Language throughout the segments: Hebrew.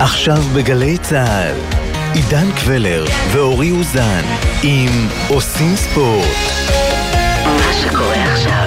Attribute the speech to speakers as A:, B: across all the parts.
A: עכשיו בגלי צה"ל, עידן קבלר ואורי אוזן עם עושים ספורט.
B: מה שקורה עכשיו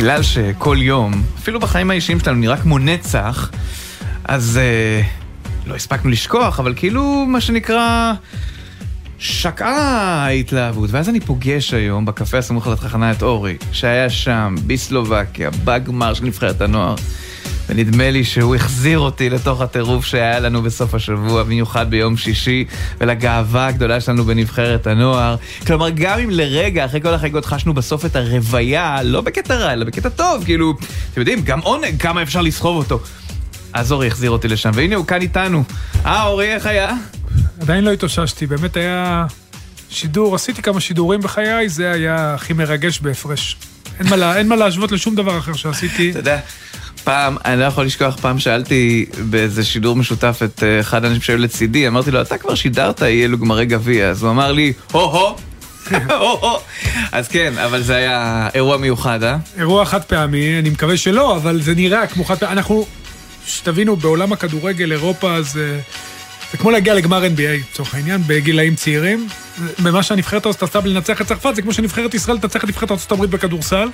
C: בגלל שכל יום, אפילו בחיים האישיים שלנו נראה כמו נצח, אז אה, לא הספקנו לשכוח, אבל כאילו, מה שנקרא, שקעה ההתלהבות. ואז אני פוגש היום בקפה הסמוך לתחנה את אורי, שהיה שם, בסלובקיה, בגמר של נבחרת הנוער. ונדמה לי שהוא החזיר אותי לתוך הטירוף שהיה לנו בסוף השבוע, במיוחד ביום שישי, ולגאווה הגדולה שלנו בנבחרת הנוער. כלומר, גם אם לרגע, אחרי כל החגיגות, חשנו בסוף את הרוויה, לא בקטע רע, אלא בקטע טוב, כאילו, אתם יודעים, גם עונג, כמה אפשר לסחוב אותו. אז אורי החזיר אותי לשם, והנה הוא כאן איתנו. אה, אורי, איך היה?
D: עדיין לא התאוששתי, באמת היה שידור, עשיתי כמה שידורים בחיי, זה היה הכי מרגש בהפרש. אין מה, לה, אין מה להשוות לשום דבר אחר שעשיתי.
C: אתה יודע, פעם, אני לא יכול לשכוח, פעם שאלתי באיזה שידור משותף את אה, אחד האנשים שהיו לצידי, אמרתי לו, אתה כבר שידרת אי אלו גמרי גביע, אז הוא אמר לי, הו-הו. אז כן, אבל זה היה אירוע מיוחד, אה?
D: אירוע חד פעמי, אני מקווה שלא, אבל זה נראה כמו חד פעמי. אנחנו, שתבינו, בעולם הכדורגל, אירופה זה... זה כמו להגיע לגמר NBA, לצורך העניין, בגילאים צעירים. במה שהנבחרת הזאת עשתה בלנצח את צרפת, זה כמו שנבחרת ישראל תנצח את נבחרת ארה"ב בכדורסל.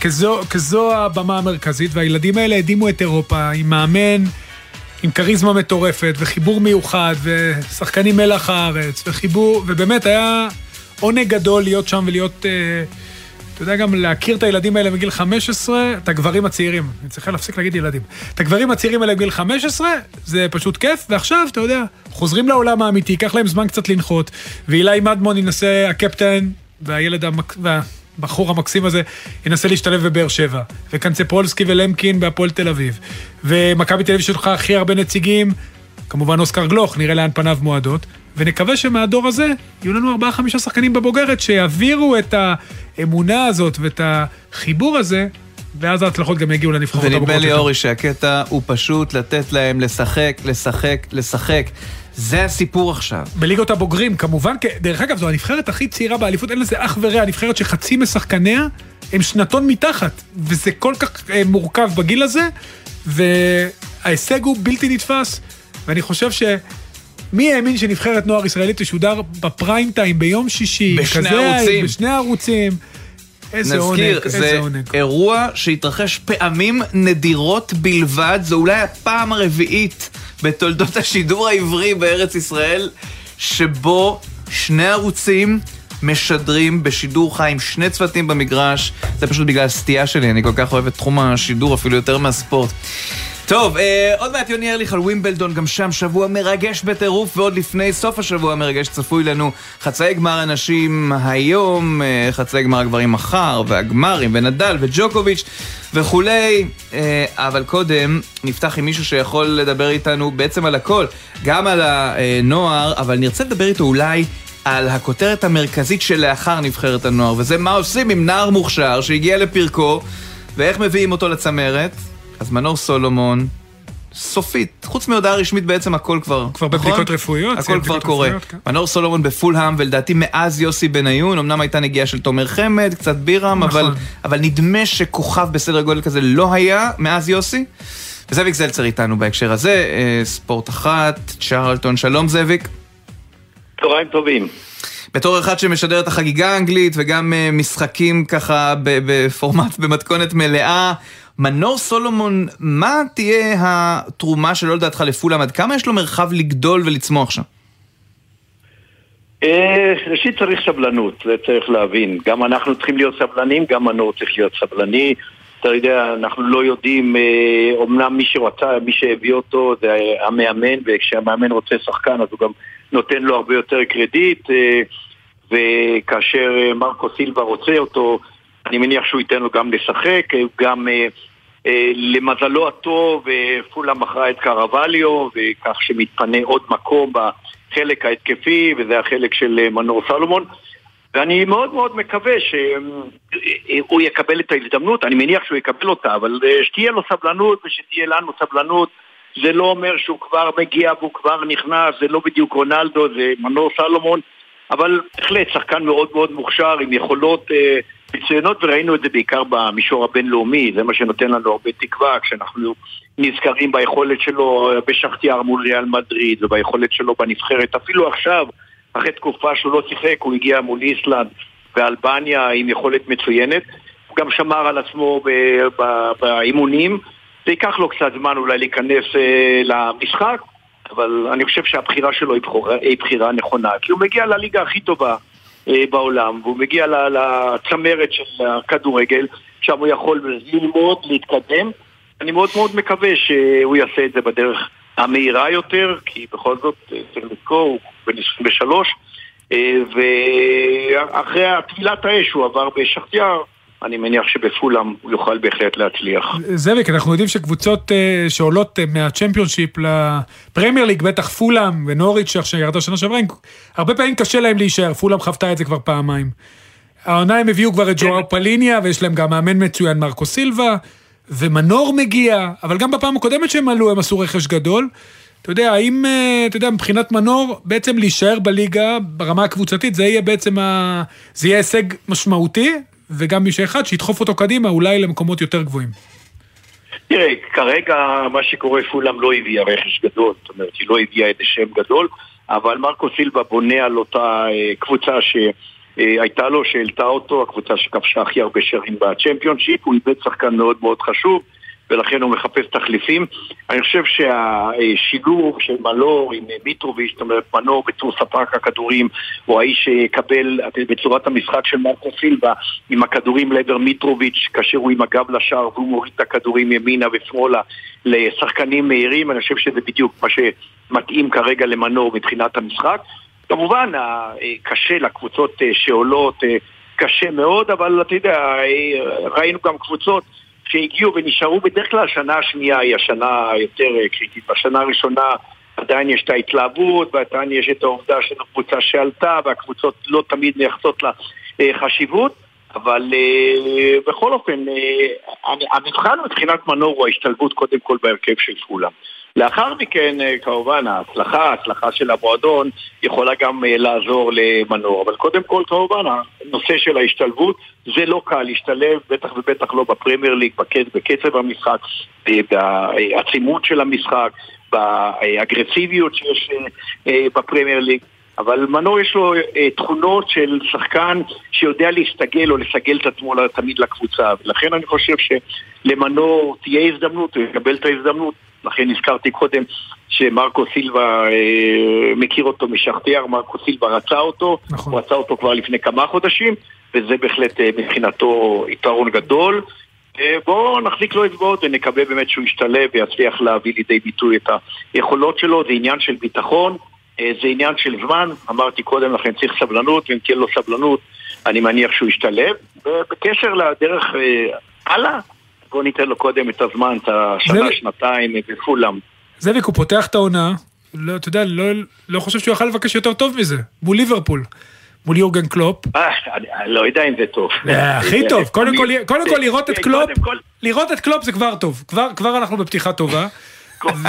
D: כזו, כזו הבמה המרכזית, והילדים האלה הדהימו את אירופה עם מאמן, עם כריזמה מטורפת, וחיבור מיוחד, ושחקנים מלח הארץ, וחיבור, ובאמת היה עונג גדול להיות שם ולהיות, אה, אתה יודע, גם להכיר את הילדים האלה מגיל 15, את הגברים הצעירים, אני צריך להפסיק להגיד ילדים. את הגברים הצעירים האלה מגיל 15, זה פשוט כיף, ועכשיו, אתה יודע, חוזרים לעולם האמיתי, ייקח להם זמן קצת לנחות, ואילי מדמון ינסה, הקפטן, והילד המק... וה... הבחור המקסים הזה ינסה להשתלב בבאר שבע, וקנצפולסקי ולמקין בהפועל תל אביב, ומכבי תל אביב שלך הכי הרבה נציגים, כמובן אוסקר גלוך, נראה לאן פניו מועדות, ונקווה שמהדור הזה יהיו לנו ארבעה חמישה שחקנים בבוגרת שיעבירו את האמונה הזאת ואת החיבור הזה ואז ההצלחות גם יגיעו לנבחרות
C: הבוגרות. ונדמה לי, אורי, שהקטע הוא פשוט לתת להם לשחק, לשחק, לשחק. זה הסיפור עכשיו.
D: בליגות הבוגרים, כמובן, דרך אגב, זו הנבחרת הכי צעירה באליפות, אין לזה אח ורע, הנבחרת שחצי משחקניה הם שנתון מתחת, וזה כל כך אה, מורכב בגיל הזה, וההישג הוא בלתי נתפס, ואני חושב ש... מי האמין שנבחרת נוער ישראלית תשודר בפריים טיים ביום שישי?
C: בשני ערוצים.
D: בשני ערוצים. איזה עונג, איזה עונג.
C: נזכיר, זה אירוע שהתרחש פעמים נדירות בלבד, זו אולי הפעם הרביעית בתולדות השידור העברי בארץ ישראל, שבו שני ערוצים משדרים בשידור חי עם שני צוותים במגרש. זה פשוט בגלל הסטייה שלי, אני כל כך אוהב את תחום השידור אפילו יותר מהספורט. טוב, אה, עוד מעט יוני ארליך על ווימבלדון, גם שם שבוע מרגש בטירוף, ועוד לפני סוף השבוע המרגש צפוי לנו חצאי גמר הנשים היום, אה, חצאי גמר הגברים מחר, והגמרים, ונדל, וג'וקוביץ' וכולי, אה, אבל קודם נפתח עם מישהו שיכול לדבר איתנו בעצם על הכל, גם על הנוער, אבל נרצה לדבר איתו אולי על הכותרת המרכזית שלאחר נבחרת הנוער, וזה מה עושים עם נער מוכשר שהגיע לפרקו, ואיך מביאים אותו לצמרת. אז מנור סולומון, סופית, חוץ מהודעה רשמית בעצם הכל כבר,
D: כבר נכון? בבדיקות רפואיות,
C: הכל כבר קורה. רפואיות, כן. מנור סולומון בפולהאם, ולדעתי מאז יוסי בניון, אמנם הייתה נגיעה של תומר חמד, קצת בירם, נכון. אבל, אבל נדמה שכוכב בסדר גודל כזה לא היה מאז יוסי. וזאביק זלצר איתנו בהקשר הזה, אה, ספורט אחת, צ'רלטון, שלום זאביק.
E: צהריים טובים.
C: בתור אחד שמשדר את החגיגה האנגלית וגם אה, משחקים ככה בפורמט, במתכונת מלאה, מנור סולומון, מה תהיה התרומה שלו לדעתך לפולאם? עד כמה יש לו מרחב לגדול ולצמוח שם?
E: אה, ראשית צריך סבלנות, זה צריך להבין. גם אנחנו צריכים להיות סבלנים, גם מנור צריך להיות סבלני. אתה יודע, אנחנו לא יודעים, אומנם אה, מי שרצה, מי שהביא אותו זה המאמן, וכשהמאמן רוצה שחקן אז הוא גם נותן לו הרבה יותר קרדיט, אה, וכאשר מרקו סילבה רוצה אותו, אני מניח שהוא ייתן לו גם לשחק, גם אה, למזלו הטוב, פולה מכרה את קרווליו, וכך שמתפנה עוד מקום בחלק ההתקפי, וזה החלק של מנור סלומון. ואני מאוד מאוד מקווה שהוא יקבל את ההזדמנות, אני מניח שהוא יקבל אותה, אבל שתהיה לו סבלנות ושתהיה לנו סבלנות. זה לא אומר שהוא כבר מגיע והוא כבר נכנס, זה לא בדיוק רונלדו, זה מנור סלומון, אבל בהחלט שחקן מאוד מאוד מוכשר עם יכולות אה, מצוינות וראינו את זה בעיקר במישור הבינלאומי, זה מה שנותן לנו הרבה תקווה כשאנחנו נזכרים ביכולת שלו בשחטיאר מול ריאל מדריד וביכולת שלו בנבחרת, אפילו עכשיו, אחרי תקופה שהוא לא שיחק, הוא הגיע מול איסלנד ואלבניה עם יכולת מצוינת, הוא גם שמר על עצמו באימונים. זה ייקח לו קצת זמן אולי להיכנס אה, למשחק, אבל אני חושב שהבחירה שלו היא בחירה, נכונה, כי הוא מגיע לליגה הכי טובה בעולם, והוא מגיע לצמרת של הכדורגל, שם הוא יכול ללמוד, להתקדם. אני מאוד מאוד מקווה שהוא יעשה את זה בדרך המהירה יותר, כי בכל זאת, אה, צריך לזכור, הוא בן 23, אה, ואחרי טבילת האש הוא עבר בשחטיאר. אני מניח שבפולאם הוא יוכל בהחלט להצליח.
D: זאביק, אנחנו יודעים שקבוצות uh, שעולות uh, מהצ'מפיונשיפ לפרמייר ליג, בטח פולאם ונוריץ' שירדה שנה שעברה, הרבה פעמים קשה להם להישאר, פולאם חוותה את זה כבר פעמיים. העונה הם הביאו כבר את ג'ואר כן. פליניה, ויש להם גם מאמן מצוין מרקו סילבה, ומנור מגיע, אבל גם בפעם הקודמת שהם עלו הם עשו רכש גדול. אתה יודע, האם, אה, אתה יודע, מבחינת מנור, בעצם להישאר בליגה ברמה הקבוצתית, זה יהיה בעצם, ה... זה יהיה הישג משמעותי, וגם מישהו אחד שידחוף אותו קדימה, אולי למקומות יותר גבוהים.
E: תראה, כרגע מה שקורה פולאם לא הביאה רכש גדול, זאת אומרת, היא לא הביאה איזה שם גדול, אבל מרקו סילבה בונה על אותה אה, קבוצה שהייתה לו, שהעלתה אותו, הקבוצה שכבשה הכי הרבה שרים בצ'מפיונשיפ, הוא איבד שחקן מאוד מאוד חשוב. ולכן הוא מחפש תחליפים. אני חושב שהשילוב של מלור עם מיטרוביץ', זאת אומרת מנור בתור ספק הכדורים, הוא האיש שיקבל בצורת המשחק של מרקו סילבה עם הכדורים לעבר מיטרוביץ', כאשר הוא עם הגב לשער והוא מוריד את הכדורים ימינה ושמאלה לשחקנים מהירים, אני חושב שזה בדיוק מה שמתאים כרגע למנור מבחינת המשחק. כמובן, קשה לקבוצות שעולות, קשה מאוד, אבל אתה יודע, ראינו גם קבוצות שהגיעו ונשארו בדרך כלל השנה השנייה היא השנה היותר אה, קריטית. בשנה הראשונה עדיין יש את ההתלהבות ועדיין יש את העובדה שזו קבוצה שעלתה והקבוצות לא תמיד מייחסות לה אה, חשיבות אבל uh, בכל אופן, המבחן מבחינת מנור הוא ההשתלבות קודם כל בהרכב של כולם. לאחר מכן, uh, כמובן, ההצלחה, ההצלחה של המועדון יכולה גם uh, לעזור למנור, אבל קודם כל, כמובן, הנושא של ההשתלבות, זה לא קל להשתלב, בטח ובטח לא בפרמייר ליג, בקצב המשחק, בעצימות של המשחק, באגרסיביות שיש בפרמייר ליג. אבל מנור יש לו אה, תכונות של שחקן שיודע להסתגל או לסגל את עצמו תמיד לקבוצה. ולכן אני חושב שלמנור תהיה הזדמנות, הוא יקבל את ההזדמנות לכן הזכרתי קודם שמרקו סילבה אה, מכיר אותו משחטיאר, מרקו סילבה רצה אותו, נכון. הוא רצה אותו כבר לפני כמה חודשים וזה בהחלט אה, מבחינתו יתרון גדול אה, בואו נחזיק לו אצבעות ונקווה באמת שהוא ישתלב ויצליח להביא לידי ביטוי את היכולות שלו, זה עניין של ביטחון זה עניין של זמן, אמרתי קודם לכן צריך סבלנות, ואם תהיה לו סבלנות אני מניח שהוא ישתלב. ובקשר לדרך אה, הלאה, בואו ניתן לו קודם את הזמן, את השנה, שנתיים בכולם.
D: זאביק, הוא פותח את העונה, לא, אתה יודע, לא, לא חושב שהוא יכל לבקש יותר טוב מזה, מול ליברפול. מול יורגן קלופ.
E: אה, אני לא יודע אם זה טוב.
D: הכי טוב, קודם כל לראות את קלופ, לראות את קלופ זה כבר טוב, כבר אנחנו בפתיחה טובה.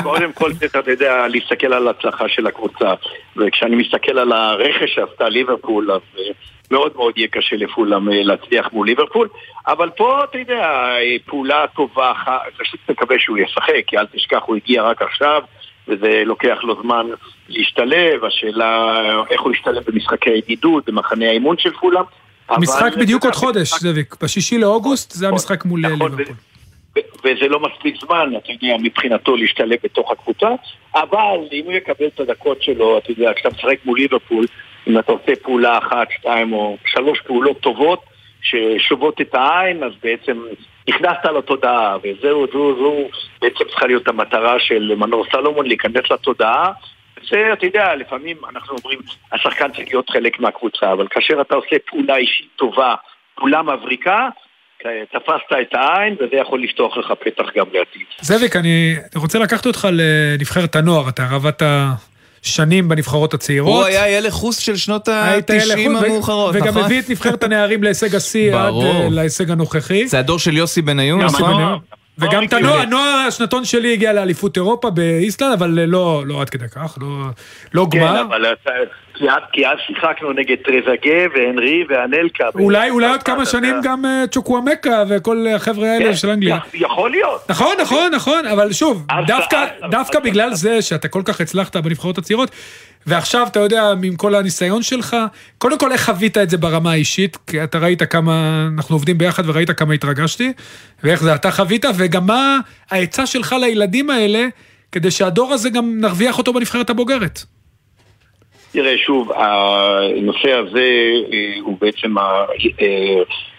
E: קודם כל צריך, אתה יודע, להסתכל על ההצלחה של הקבוצה. וכשאני מסתכל על הרכש שעשתה ליברפול, אז אה, מאוד מאוד יהיה קשה לפולאם אה, להצליח מול ליברפול. אבל פה, אתה יודע, אה, פעולה טובה, פשוט מקווה שהוא ישחק, כי אל תשכח, הוא הגיע רק עכשיו. וזה לוקח לו זמן להשתלב, השאלה איך הוא ישתלב במשחקי הידידות, במחנה האימון של פולאם.
D: משחק בדיוק עוד חודש, זאביק, בשישי לאוגוסט זה המשחק מול נכון, ליברפול.
E: וזה לא מספיק זמן, אתה יודע, מבחינתו להשתלב בתוך הקבוצה, אבל אם הוא יקבל את הדקות שלו, אתה יודע, כשאתה משחק מול ליברפול, אם אתה עושה פעולה אחת, שתיים או שלוש פעולות טובות ששובות את העין, אז בעצם נכנסת לתודעה, וזהו, זו, זו בעצם צריכה להיות המטרה של מנור סלומון, להיכנס לתודעה. זה, אתה יודע, לפעמים אנחנו אומרים, השחקן צריך להיות חלק מהקבוצה, אבל כאשר אתה עושה פעולה אישית טובה, פעולה מבריקה, תפסת את העין, וזה יכול לפתוח לך פתח גם לעתיד.
D: זאביק, אני רוצה לקחת אותך לנבחרת הנוער, אתה עבדת שנים בנבחרות הצעירות.
C: הוא היה ילד חוס של שנות ה-90 המאוחרות,
D: נכון?
C: נכון?
D: וגם הביא את נבחרת הנערים להישג השיא עד אה, להישג הנוכחי.
C: זה הדור של יוסי בניון,
D: נכון? וגם את הנוער, הנוער השנתון שלי הגיע לאליפות אירופה באיסלנד, אבל לא, לא עד כדי כך, לא, לא
E: כן,
D: גמר.
E: כן, אבל כי אז שיחקנו נגד טרזגה והנרי ואנלקה.
D: אולי, אולי עוד כמה שנים גם אה, צ'וקוואמקה וכל החבר'ה האלה
E: כן,
D: של אנגליה.
E: יכול להיות.
D: נכון, נכון, נכון, אבל שוב, דווקא בגלל זה שאתה כל כך הצלחת בנבחרות הצעירות, ועכשיו אתה יודע, עם כל הניסיון שלך, קודם כל איך חווית את זה ברמה האישית, כי אתה ראית כמה, אנחנו עובדים ביחד וראית כמה התרגשתי, ואיך זה אתה חווית, וגם מה העצה שלך לילדים האלה, כדי שהדור הזה גם נרוויח אותו בנבחרת הבוגרת.
E: תראה, שוב, הנושא הזה אה, הוא בעצם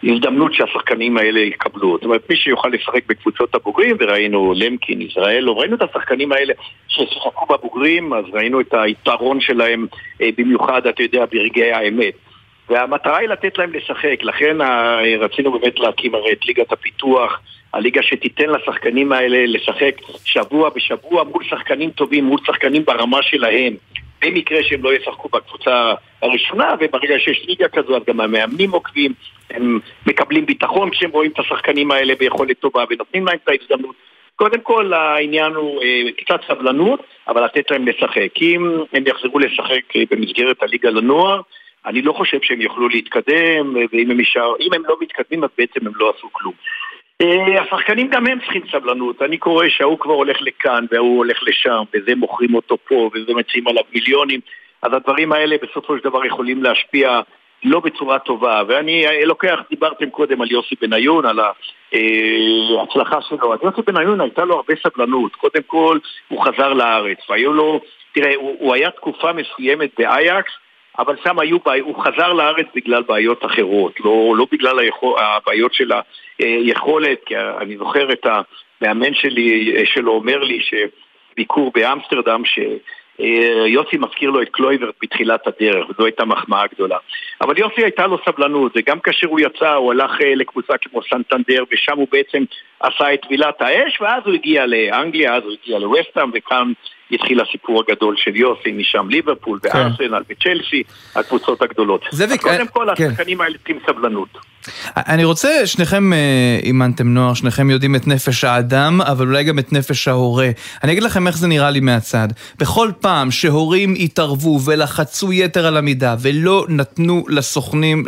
E: ההזדמנות שהשחקנים האלה יקבלו. זאת אומרת, מי שיוכל לשחק בקבוצות הבוגרים, וראינו למקין, ישראל, ראינו את השחקנים האלה ששיחקו בבוגרים, אז ראינו את היתרון שלהם, אה, במיוחד, אתה יודע, ברגעי האמת. והמטרה היא לתת להם לשחק, לכן רצינו באמת להקים הרי את ליגת הפיתוח, הליגה שתיתן לשחקנים האלה לשחק שבוע בשבוע מול שחקנים טובים, מול שחקנים ברמה שלהם. במקרה שהם לא ישחקו בקבוצה הראשונה, וברגע שיש ליגה כזו אז גם המאמנים עוקבים, הם מקבלים ביטחון כשהם רואים את השחקנים האלה ביכולת טובה ונותנים להם את ההזדמנות. קודם כל העניין הוא אה, קצת סבלנות, אבל לתת להם לשחק. אם הם יחזרו לשחק אה, במסגרת הליגה לנוער, אני לא חושב שהם יוכלו להתקדם, ואם הם, ישאר, הם לא מתקדמים אז בעצם הם לא עשו כלום. אה, השחקנים גם הם צריכים סבלנות, אני קורא שההוא כבר הולך לכאן וההוא הולך לשם וזה מוכרים אותו פה וזה מציעים עליו מיליונים. אז הדברים האלה בסופו של דבר יכולים להשפיע לא בצורה טובה. ואני לוקח, דיברתם קודם על יוסי בניון, על ההצלחה שלו. אז יוסי בניון הייתה לו הרבה סבלנות. קודם כל הוא חזר לארץ. והיו לו, תראה, הוא, הוא היה תקופה מסוימת באייקס אבל שם היו בעיות, הוא חזר לארץ בגלל בעיות אחרות, לא, לא בגלל היכול, הבעיות של היכולת, כי אני זוכר את המאמן שלי, שלו אומר לי שביקור באמסטרדם, שיוסי מזכיר לו את קלויברט בתחילת הדרך, וזו הייתה מחמאה גדולה. אבל יוסי הייתה לו סבלנות, וגם כאשר הוא יצא, הוא הלך לקבוצה כמו סנטנדר, ושם הוא בעצם עשה את טבילת האש, ואז הוא הגיע לאנגליה, אז הוא הגיע לווסטהאם, וכאן התחיל הסיפור הגדול של יוסי, משם ליברפול וארסנל וצ'לסי, הקבוצות הגדולות.
C: זאביק,
E: קודם כל, השחקנים האלה צריכים סבלנות.
C: אני רוצה, שניכם אימנתם נוער, שניכם יודעים את נפש האדם, אבל אולי גם את נפש ההורה. אני אגיד לכם איך זה נראה לי מהצד. בכל פעם שהורים התערבו ולחצו יתר על המידה ולא נתנו לסוכנים,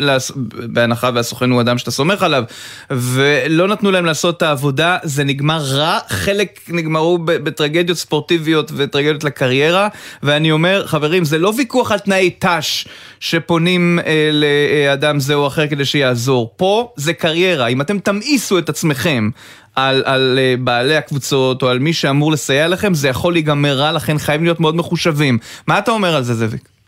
C: בהנחה והסוכן הוא אדם שאתה סומך עליו, ולא נתנו להם לעשות את העבודה, זה נגמר רע. חלק נגמרו בטרגדיות ספורטיביות וטרגדיות לקריירה, ואני אומר, חברים, זה לא ויכוח על תנאי ת"ש שפונים אה, לאדם זה או אחר כדי שיעזור. פה זה קריירה, אם אתם תמאיסו את עצמכם על, על uh, בעלי הקבוצות או על מי שאמור לסייע לכם, זה יכול להיגמר רע, לכן חייבים להיות מאוד מחושבים. מה אתה אומר על זה, זאביק?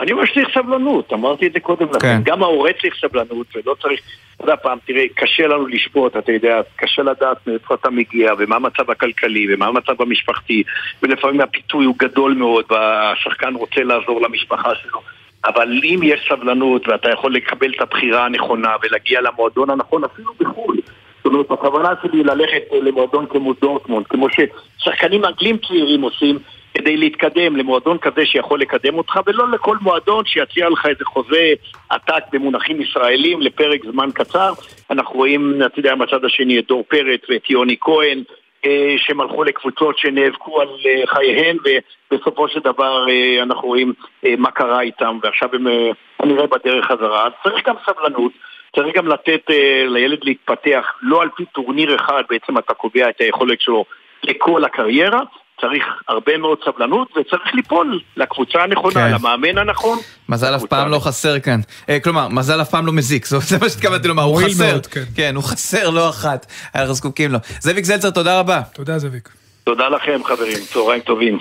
E: אני אומר שצריך סבלנות, אמרתי את זה קודם לכן. כן. גם ההורה צריך סבלנות, ולא צריך... אתה יודע, פעם, תראה, קשה לנו לשפוט, אתה יודע, קשה לדעת מאיפה אתה מגיע, ומה המצב הכלכלי, ומה המצב המשפחתי, ולפעמים הפיתוי הוא גדול מאוד, והשחקן רוצה לעזור למשפחה שלו. אבל אם יש סבלנות ואתה יכול לקבל את הבחירה הנכונה ולהגיע למועדון הנכון אפילו בחו"ל זאת אומרת, הכוונה שלי ללכת למועדון כמו דורטמונד, כמו ששחקנים אנגלים צעירים עושים כדי להתקדם למועדון כזה שיכול לקדם אותך ולא לכל מועדון שיציע לך איזה חוזה עתק במונחים ישראלים לפרק זמן קצר אנחנו רואים, אתה יודע, מהצד השני את דור פרץ ואת יוני כהן שהם הלכו לקבוצות שנאבקו על חייהן ובסופו של דבר אנחנו רואים מה קרה איתם ועכשיו הם כנראה בדרך חזרה. אז צריך גם סבלנות, צריך גם לתת לילד להתפתח, לא על פי טורניר אחד בעצם אתה קובע את היכולת שלו לכל הקריירה צריך הרבה מאוד סבלנות וצריך ליפול לקבוצה הנכונה, כן. למאמן הנכון.
C: מזל אף פעם לא חסר כאן. אה, כלומר, מזל אף פעם לא מזיק, זה מה שהתכוונתי לומר, הוא חסר. מאוד, כן. כן, הוא חסר לא אחת, אנחנו זקוקים לו. זאביק זלצר, תודה רבה.
D: תודה זאביק.
E: תודה לכם חברים, צהריים טובים.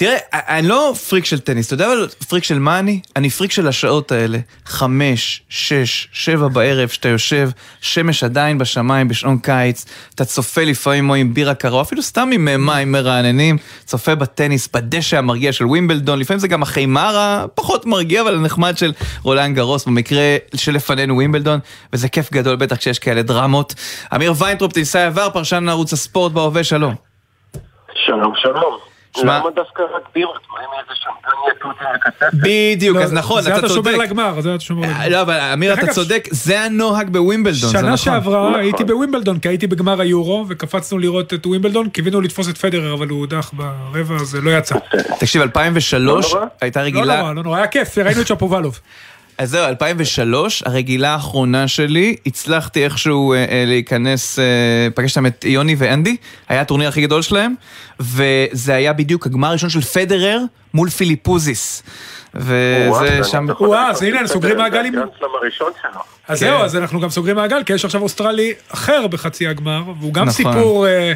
C: תראה, אני לא פריק של טניס, אתה יודע אבל פריק של מה אני? אני פריק של השעות האלה. חמש, שש, שבע בערב, שאתה יושב, שמש עדיין בשמיים בשעון קיץ, אתה צופה לפעמים או עם בירה קרה, או אפילו סתם עם אה, מים מרעננים, צופה בטניס, בדשא המרגיע של ווימבלדון, לפעמים זה גם החימר הפחות מרגיע, אבל הנחמד של רולן גרוס, במקרה שלפנינו ווימבלדון, וזה כיף גדול בטח כשיש כאלה דרמות. אמיר ויינטרופ, טניסאי עבר, פרשן ערוץ הספורט בהווה, שלום.
F: שלום, שלום.
C: שמע-
F: למה דווקא רק בירות? מה עם איזה שמפניה תותים וקצפת?
C: בדיוק,
D: לא,
C: אז נכון,
D: זה
C: אתה
D: אתה שומר
C: צודק.
D: לגמר, זה אתה שומר לגמר.
C: אה, לא, אבל אמיר, אתה צודק, זה הנוהג בווימבלדון, זה נכון.
D: שנה שעברה
F: נכון.
D: הייתי בווימבלדון, כי הייתי בגמר היורו, וקפצנו לראות את ווימבלדון, קיווינו לתפוס את פדרר, אבל הוא הודח ברבע, אז זה לא יצא.
C: תקשיב, 2003
F: לא.
C: הייתה
D: לא
C: רגילה...
D: נורא, לא נורא, היה כיף, ראינו את שפובלוב.
C: אז זהו, 2003, הרגילה האחרונה שלי, הצלחתי איכשהו אה, אה, להיכנס, אה, פגשתי שם את יוני ואנדי, היה הטורניר הכי גדול שלהם, וזה היה בדיוק הגמר הראשון של פדרר מול פיליפוזיס. וזה שם...
D: וואו, אז הנה, סוגרים מעגל עם-. אז
C: כן.
D: זהו, אז אנחנו גם סוגרים מעגל, כי יש עכשיו אוסטרלי אחר בחצי הגמר, והוא גם
C: נכון.
D: סיפור אה,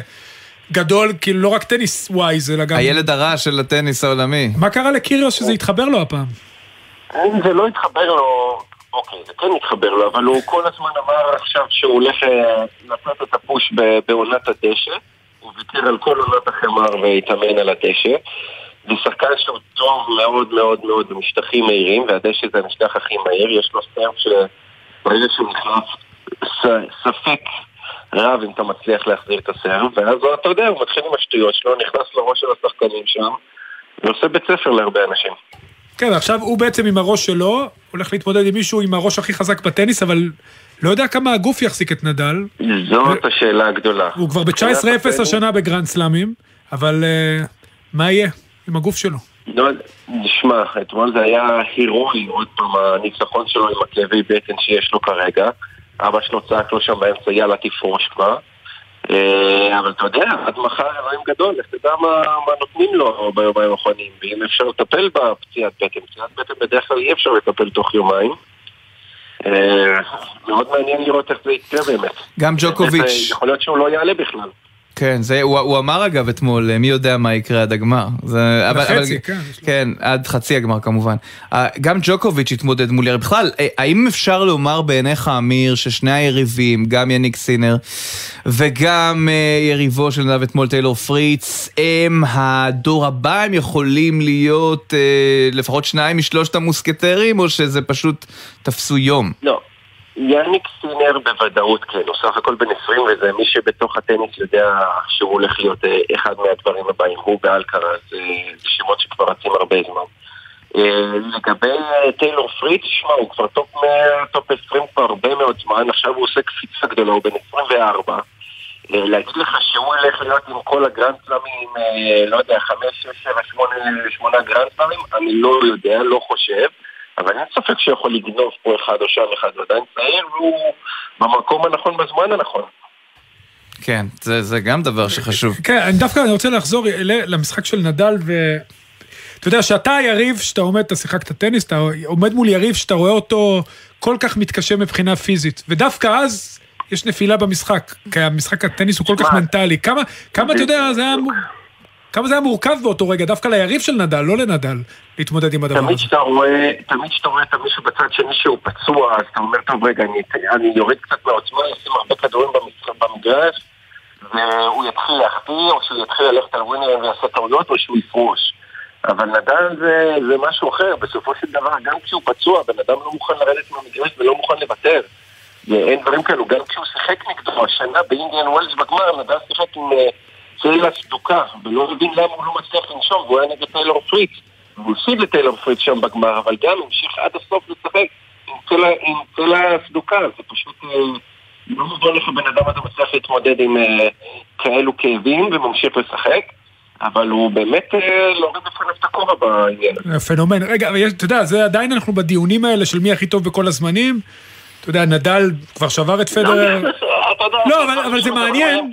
D: גדול, כאילו לא רק טניס wise, אלא גם...
C: הילד הרע של הטניס העולמי.
D: מה קרה לקיריוס שזה התחבר לו הפעם?
F: אם זה לא התחבר לו, אוקיי, זה כן התחבר לו, אבל הוא כל הזמן אמר עכשיו שהוא הולך אה, לעשות את ה push בעונת הדשא. הוא ויתר על כל עונת החמר והתאמן על הדשא. זה שחקן שהוא טוב מאוד מאוד מאוד במשטחים מהירים, והדשא זה המשטח הכי מהיר. יש לו serve שברגע שהוא נכנס, ס- ספק רב אם אתה מצליח להחזיר את ה serve, ואז אתה יודע, הוא מתחיל עם השטויות שלו, נכנס לראש של השחקנים שם, ועושה בית ספר להרבה אנשים.
D: כן, עכשיו הוא בעצם עם הראש שלו, הולך להתמודד עם מישהו עם הראש הכי חזק בטניס, אבל לא יודע כמה הגוף יחזיק את נדל.
F: זאת השאלה הגדולה.
D: הוא כבר
F: מבחינת
D: ב-19-0
F: הטניס,
D: השנה בגרנד סלאמים, אבל אה, מה יהיה עם הגוף שלו?
F: לא, תשמע, אתמול זה היה הירואי, עוד פעם, הניצחון שלו עם הכאבי בטן שיש לו כרגע. אבא שלו צעק לו שם באמצע, יאללה תפרוש כבר. אה, אבל אתה יודע, עד מחר אלוהים גדול, לך תדע מה, מה נותנים לו ביומיים האחרונים, ואם אפשר לטפל בפציעת בטן. פציעת בטן בדרך כלל אי אפשר לטפל תוך יומיים. אה, מאוד מעניין לראות איך זה יקרה באמת.
C: גם ג'וקוביץ',
F: יכול להיות שהוא לא יעלה בכלל.
C: כן, זה, הוא, הוא אמר אגב אתמול, מי יודע מה יקרה עד הגמר. זה, אבל,
D: לחצי,
C: אבל,
D: כן.
C: כן, עד חצי הגמר כמובן. אה, גם ג'וקוביץ' התמודד מול יריב. בכלל, אה, האם אפשר לומר בעיניך, אמיר, ששני היריבים, גם יניק סינר וגם אה, יריבו של נדב אתמול טיילור פריץ, הם הדור הבא, הם יכולים להיות לפחות שניים משלושת המוסקטרים, או שזה פשוט תפסו יום?
F: לא. יאניק סינר בוודאות כן, הוא סך הכל בן 20 וזה מי שבתוך הטניס יודע שהוא הולך להיות אה, אחד מהדברים הבאים, הוא באלקרז, אה, זה שמות שכבר רצים הרבה זמן. אה, לגבי אה, טיילור פריץ, שמע, הוא כבר טופ 100, טופ 20 כבר הרבה מאוד זמן, עכשיו הוא עושה קפיצה גדולה, הוא בן 24. אה, להגיד לך שהוא ילך להיות עם כל הגרנד סלאמים, לא יודע, 5, 6, 7, 8, 8 גרנד סלאמים, אני לא יודע, לא חושב. אבל אין ספק שיכול לגנוב פה אחד או שם אחד, הוא עדיין צעיר והוא במקום הנכון בזמן הנכון.
C: כן, זה, זה גם דבר שחשוב.
D: כן, אני דווקא אני רוצה לחזור למשחק של נדל, ו... אתה יודע, שאתה היריב, שאתה עומד, אתה שיחקת טניס, אתה עומד מול יריב שאתה רואה אותו כל כך מתקשה מבחינה פיזית, ודווקא אז יש נפילה במשחק, כי המשחק הטניס הוא כל כך מנטלי. כמה, כמה אתה יודע, זה היה... כמה זה היה מורכב באותו רגע, דווקא ליריב של נדל, לא לנדל, להתמודד עם הדבר
F: תמיד
D: הזה.
F: כשאתה רואה, תמיד כשאתה רואה את המישהו בצד שני שהוא פצוע, אז אתה אומר, טוב רגע, אני, אני יורד קצת מהעוצמה, אשים הרבה כדורים במגרש, והוא יתחיל להחטיא, או שהוא יתחיל ללכת על ווינרים ויעשה טעויות, או שהוא יפרוש. אבל נדל זה, זה משהו אחר, בסופו של דבר, גם כשהוא פצוע, בן אדם לא מוכן לרדת מהמגרש ולא מוכן לוותר. ואין דברים כאלו, גם כשהוא שיחק נגדו השנה באינדיאן ווילס בגמר, נדל שיחק עם צלע סדוקה, ולא מבין למה הוא לא מצליח לנשום, והוא היה נגד טיילור פריץ. והוא הפסיד לטיילור פריץ שם בגמר, אבל גם המשיך עד הסוף לשחק עם צלע, עם צלע סדוקה, זה פשוט אה, לא מובן איך הבן אדם הזה מצליח להתמודד עם אה, כאלו כאבים וממשיך לשחק. אבל הוא באמת אה, להוריד בפניו את הכובע בעניין הזה.
D: פנומן. רגע, אתה יודע, זה עדיין אנחנו בדיונים האלה של מי הכי טוב בכל הזמנים. אתה יודע, נדל כבר שבר את פדרר. לא, אבל- זה מעניין.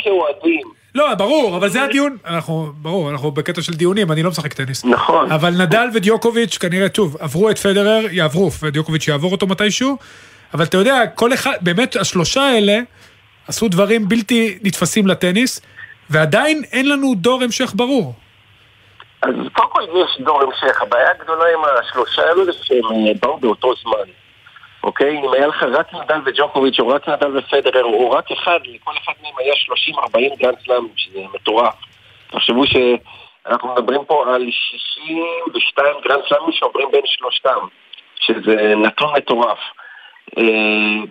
D: לא, ברור, אבל זה הדיון. אנחנו, ברור, אנחנו בקטע של דיונים, אני לא משחק טניס.
F: נכון.
D: אבל נדל ודיוקוביץ' כנראה, טוב, עברו את פדרר, יעברו, ודיוקוביץ' יעבור אותו מתישהו. אבל אתה יודע, כל אחד, באמת, השלושה האלה עשו דברים בלתי נתפסים לטניס, ועדיין אין לנו דור המשך ברור.
F: אז קודם כל יש דור המשך, הבעיה הגדולה עם השלושה האלה זה שהם אה, באו באותו זמן. אוקיי? אם היה לך רק נדל וג'וקוביץ' או רק נדל ופדרר או רק אחד, לכל אחד מהם היה 30-40 גרנד סלאם, שזה מטורף. תחשבו שאנחנו מדברים פה על 62 גרנד סלאמים שעוברים בין שלושתם, שזה נתון מטורף. אה,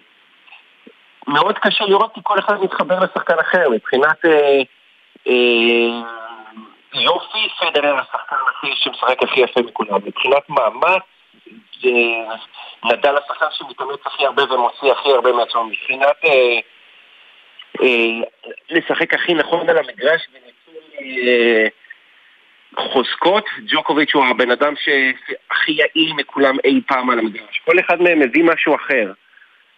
F: מאוד קשה לראות כי כל אחד מתחבר לשחקן אחר, מבחינת אה, אה, יופי, פדרר השחקן הכי שמשחק הכי יפה מכולם, מבחינת מאמץ, נדל השחקן שמתאמץ הכי הרבה ומוציא הכי הרבה מעצמו, מבחינת אה, אה, לשחק הכי נכון על המגרש וניצול אה, חוזקות, ג'וקוביץ' הוא הבן אדם שהכי יעיל מכולם אי פעם על המגרש. כל אחד מהם מביא משהו אחר.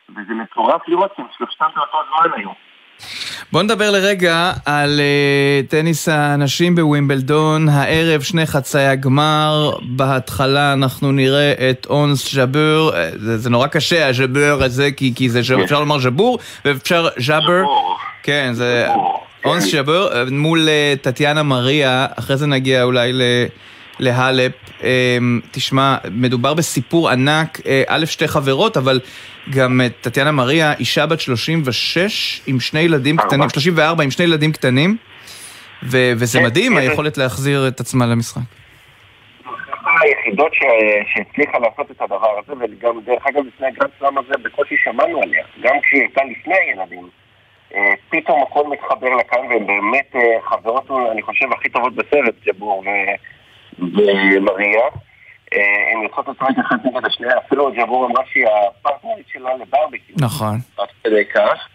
F: וזה מטורף לראות שהם שלושתם באותו זמן היום.
C: בוא נדבר לרגע על uh, טניס הנשים בווימבלדון. הערב שני חצאי הגמר. בהתחלה אנחנו נראה את אונס ז'אבר. אה, זה, זה נורא קשה, הז'אבר הזה, כי, כי זה, כן. אפשר לומר ז'בור, ואפשר ז'אבר. כן, זה אונס ז'אבר אה, מול טטיאנה מריה. אחרי זה נגיע אולי ל... להלפ. תשמע, מדובר בסיפור ענק, א', שתי חברות, אבל גם טטיאנה מריה, אישה בת 36 עם שני ילדים קטנים, 34 עם שני ילדים קטנים, ו- וזה כן, מדהים כן. היכולת להחזיר את עצמה למשחק.
F: היחידות שהצליחה לעשות את הדבר הזה, וגם דרך אגב לפני הגרנד סלאם הזה בקושי שמענו עליה, גם כשהיא הייתה לפני הילדים. אה, פתאום הכל מתחבר לכאן, והן באמת אה, חברות, אני חושב, הכי טובות בסרט, ג'בור ומריה. אה, הן יוצאות לשחק אחת נגד השנייה, אפילו ג'בור אמרה שהיא הפרטנרית שלה לברבקי.
C: נכון.
F: עד כדי כך.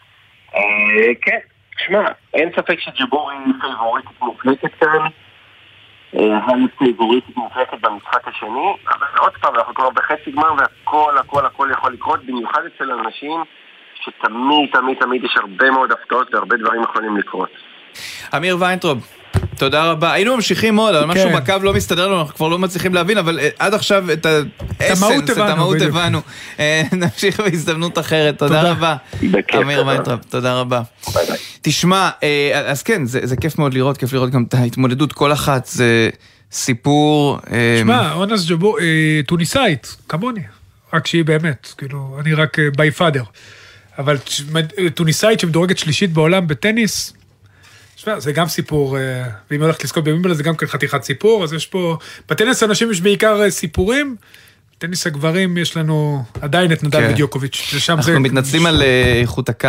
F: אה, כן, שמע, אין ספק שג'בור היא פייבוריטית מוחלטת כאן. האלף פייבוריטית מוחלטת במשחק השני, אבל עוד פעם, אנחנו כבר בחצי גמר והכל הכל הכל יכול לקרות, במיוחד אצל אנשים שתמיד תמיד תמיד יש הרבה מאוד הפתעות והרבה דברים יכולים לקרות.
C: אמיר ויינטרוב, תודה רבה. היינו ממשיכים עוד, אבל משהו כן. בקו לא מסתדר לנו, אנחנו כבר לא מצליחים להבין, אבל אה, עד עכשיו את ה essence, את המהות הבנו. אה, נמשיך בהזדמנות אחרת, תודה רבה. אמיר ויינטרוב, תודה רבה. תשמע, אה, אז כן, זה כיף מאוד לראות, כיף לראות גם את ההתמודדות, כל אחת זה סיפור...
D: תשמע, אונס ג'בור, טוניסאית, כמוני, רק שהיא באמת, כאילו, אני רק ביי פאדר. אבל טוניסאית שמדורגת שלישית בעולם בטניס, תשמע, זה גם סיפור, אה, ואם הולכת לזכות במימבלדון זה גם כן חתיכת סיפור, אז יש פה, בטניס הנשים יש בעיקר אה, סיפורים, בטניס הגברים יש לנו עדיין את נדל כן. ודיוקוביץ', ושם
C: זה... אנחנו מתנצלים על אה, איכות הקו,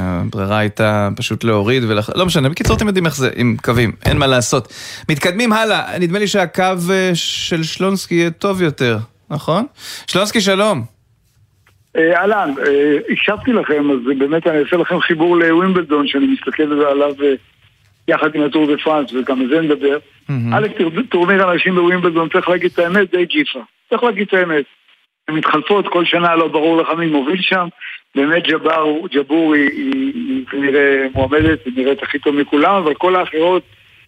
C: הברירה הייתה פשוט להוריד ולח... לא משנה, בקיצור אתם יודעים איך זה, עם קווים, אין מה לעשות. מתקדמים הלאה, נדמה לי שהקו של שלונסקי יהיה טוב יותר, נכון? שלונסקי, שלום.
G: אהלן, הקשבתי לכם, אז באמת אני אעשה לכם חיבור לווימבלדון, שאני מסתכל עליו יחד עם הטור דה פרנס, וגם על זה נדבר. א', טורניר הנשים בווימבלדון, צריך להגיד את האמת, די ג'יפה. צריך להגיד את האמת. הן מתחלפות, כל שנה לא ברור לך מי מוביל שם. באמת ג'בר, ג'בור היא, כנראה מועמדת, היא נראית הכי טוב מכולם, אבל כל האחרות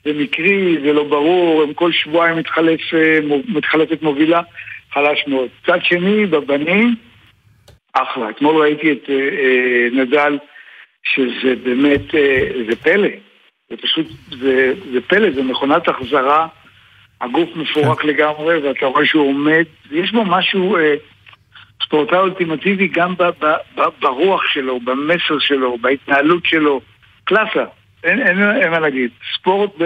G: זה מקרי, זה לא ברור, הם כל שבועיים מתחלף, אה, מתחלפת מובילה, חלש מאוד. צד שני, בבנים, אחלה. אתמול ראיתי את אה, אה, נדל, שזה באמת, אה, זה פלא. זה פשוט, זה, זה פלא, זה מכונת החזרה, הגוף מפורק כן. לגמרי, ואתה רואה שהוא עומד, יש בו משהו אה, ספורטאי אולטימטיבי גם ב, ב, ב, ברוח שלו, במסר שלו, בהתנהלות שלו, קלאסה, אין, אין, אין מה להגיד. ספורט, ב...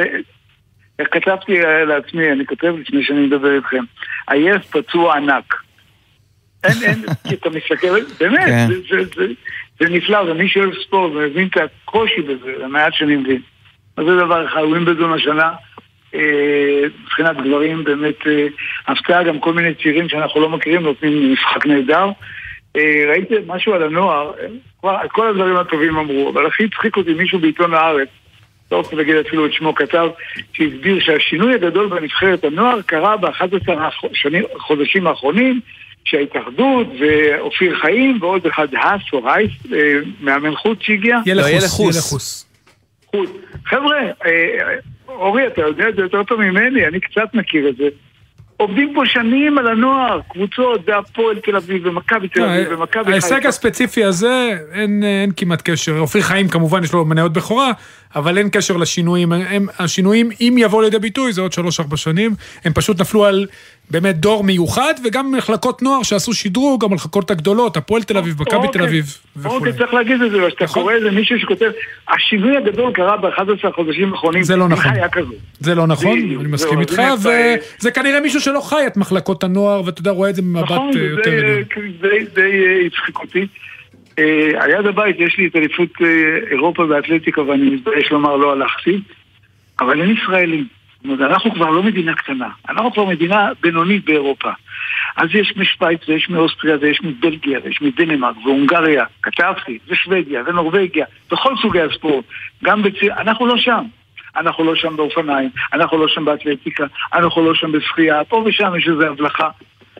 G: איך כתבתי לעצמי, אני כותב לפני שאני מדבר איתכם, עייף פצוע ענק. אין, אין, כי אתה מסתכל, באמת, כן. זה, זה, זה, זה נפלא, ומי שאוהב ספורט ומבין את הקושי בזה, המעט שאני מבין. אז זה דבר אחד, ווימבלדון השנה, אה, מבחינת גברים, באמת אה, הפתעה, גם כל מיני צעירים שאנחנו לא מכירים נותנים משחק נהדר. אה, ראיתי משהו על הנוער, כל הדברים הטובים אמרו, אבל הכי הצחיק אותי מישהו בעיתון הארץ, לא רוצה להגיד אפילו את שמו כתב, שהסביר שהשינוי הגדול בנבחרת הנוער קרה ב-11 החודשים האחרונים, שההתאחדות ואופיר חיים ועוד אחד האס או רייס, מאמן חוץ שהגיע.
D: ילחוס.
G: חוץ. חבר'ה, אה, אורי, אתה יודע את זה יותר טוב ממני, אני קצת מכיר את זה. עובדים פה שנים על הנוער, קבוצות, והפועל תל אביב, ומכבי תל אביב, ומכבי חיפה.
D: ההישג הספציפי הזה, אין, אין כמעט קשר. אופיר חיים כמובן יש לו מניות בכורה, אבל אין קשר לשינויים. הם, השינויים, אם יבואו לידי ביטוי, זה עוד שלוש-ארבע שנים. הם פשוט נפלו על באמת דור מיוחד, וגם מחלקות נוער שעשו שדרוג, המחלקות הגדולות, הפועל תל אביב, מכבי תל אביב וכו'.
G: אוקיי, צריך להגיד את זה, כשאתה
D: נכון.
G: קורא איזה מישהו שכותב, השינוי הגדול קרה ב-11 החודשים האחרונים.
D: זה לא נכון. זה לא נכון, אני מסכים איתך, וזה כנראה מישהו שלא חי את מחלקות הנוער, ואתה יודע, רואה את זה ממבט
G: נכון,
D: אה,
G: זה
D: יותר
G: די-
D: עליון.
G: די- די אה, הצחיק אותי. אה, על יד הבית יש לי את אליפות אה, אירופה באתלטיקה ואני מתבייש לומר לא הלכתי, אבל אין ישראלים. זאת אומרת, אנחנו כבר לא מדינה קטנה, אנחנו כבר מדינה בינונית באירופה. אז יש משוויץ ויש מאוסטריה ויש מבלגיה ויש מדנמרק והונגריה, כתבתי, ושוודיה ונורבגיה, בכל סוגי הספורט, גם בציר, אנחנו לא שם. אנחנו לא שם באופניים, אנחנו לא שם באתלטיקה, אנחנו לא שם בשחייה, פה ושם יש איזו הבלחה.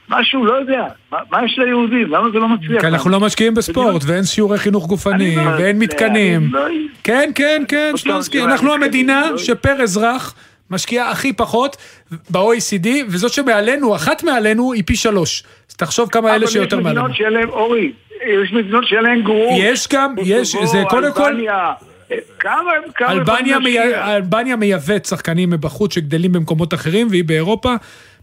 G: משהו, לא יודע, מה, מה יש ליהודים? למה זה לא מצליח?
D: כי אנחנו לא משקיעים בספורט, ואין שיעורי חינוך גופני,
G: לא
D: ואין מתקנים.
G: לא-
D: כן, כן, כן,
G: אותם
D: שלונסקי, אנחנו המדינה
G: לא-
D: שפר אזרח משקיעה הכי פחות ב-OECD, וזאת שמעלינו, אחת מעלינו, היא פי שלוש. אז תחשוב כמה אלה שיותר
G: אבל יש
D: מעלינו.
G: מדינות שאין להם, אורי, יש מדינות שאין להם גרור.
D: יש גם, יש, זה קודם כל...
G: כמה כמה
D: אלבניה, מי... אלבניה מייבאת שחקנים מבחוץ שגדלים במקומות אחרים, והיא באירופה.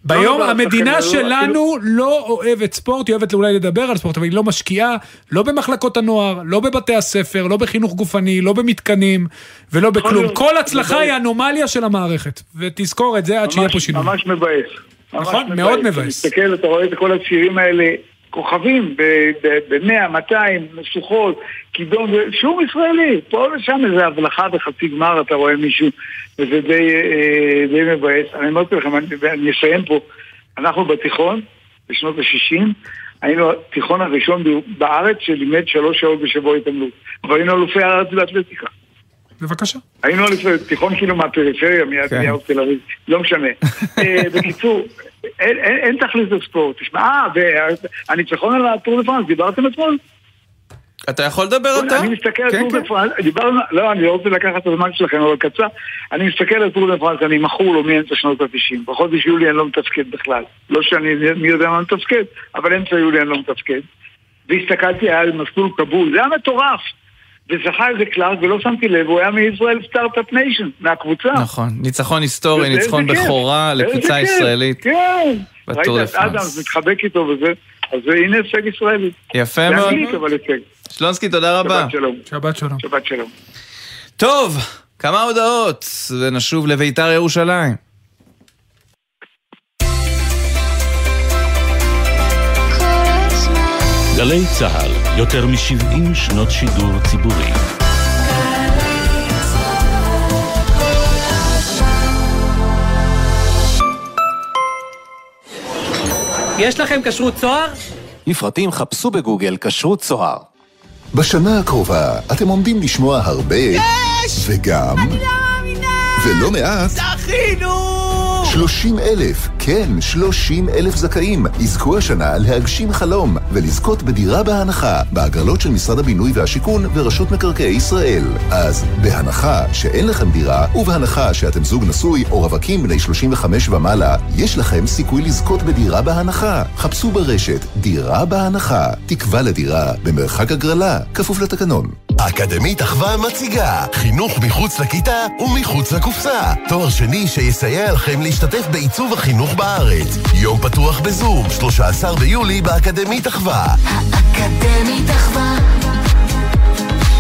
D: ביום
G: לא,
D: המדינה
G: שחקנים, לא,
D: שלנו לא אוהבת ספורט, היא אוהבת אולי לדבר על ספורט, אבל היא לא משקיעה, לא במחלקות הנוער, לא בבתי הספר, לא בחינוך גופני, לא במתקנים ולא בכלום. כל הצלחה. היא אנומליה של המערכת, ותזכור את זה עד שיהיה פה שינוי.
G: ממש מבאס.
D: נכון, מאוד מבאס.
G: אתה מסתכל, אתה רואה את כל הצעירים האלה, כוכבים ב-100, 200, משוכות, קידום, שום ישראלי. פה ושם איזה הבלחה בחצי גמר, אתה רואה מישהו, וזה די, אה, די מבאס. אני אמרתי לכם, אני, אסיים פה. אנחנו בתיכון, בשנות ה-60, היינו התיכון הראשון בארץ שלימד שלוש שעות בשבוע התעמלות. אבל היינו אלופי הארץ באתלטיקה.
D: בבקשה.
G: היינו על תיכון כאילו מהפריפריה, מיד
C: כן.
G: מיד תל אביב, לא משנה. אה, בקיצור, אין- אין אין תכלית לספורט. תשמע, אה, והניצחון על הטור דה פרנס, דיברתם אתמול?
C: אתה יכול לדבר אתה?
G: אני מסתכל על
C: כן,
G: טור
C: כן.
G: דה פרנס, דיברנו, לא, אני לא רוצה לקחת את הזמן שלכם, אבל קצר. אני מסתכל על טור דה פרנס, אני מכור לו מאמצע שנות ה-90. בחודש יולי אני לא מתפקד בכלל. לא שאני מי יודע מה מתפקד, אבל אמצע יולי אני לא מתפקד. והסתכלתי על מסלול cobble, זה היה מטורף. וזכה איזה קלארק ולא שמתי לב, הוא היה מישראל סטארט-אפ ניישן, מהקבוצה.
C: נכון, ניצחון היסטורי, ניצחון. בכורה לקבוצה. ישראלית.
G: כן. ראית את. אדמס מתחבק איתו וזה, אז הנה הישג ישראלי.
C: יפה מאוד.
G: אנגלית, אבל הישג.
C: שלונסקי, תודה רבה.
G: שבת שלום.
D: שבת שלום.
G: שבת שלום.
C: טוב, כמה הודעות, ונשוב לביתר ירושלים.
H: גלי צה"ל, יותר מ-70 שנות שידור ציבורי.
I: יש לכם כשרות צוהר?
A: לפרטים חפשו בגוגל כשרות צוהר.
J: בשנה הקרובה אתם עומדים לשמוע הרבה... יש! וגם... אני לא מאמינה! ולא מעט...
I: זכינו!
J: 30 אלף, כן, 30 אלף זכאים, יזכו השנה להגשים חלום ולזכות בדירה בהנחה בהגרלות של משרד הבינוי והשיכון ורשות מקרקעי ישראל. אז בהנחה שאין לכם דירה ובהנחה שאתם זוג נשוי או רווקים בני 35 ומעלה, יש לכם סיכוי לזכות בדירה בהנחה. חפשו ברשת דירה בהנחה, תקווה לדירה במרחק הגרלה, כפוף לתקנון.
K: אקדמית אחווה מציגה חינוך מחוץ לכיתה ומחוץ לקופסה. תואר שני שיסייע לכם להשתתף בעיצוב החינוך בארץ. יום פתוח בזום, 13 ביולי באקדמית אחווה.
L: אקדמית אחווה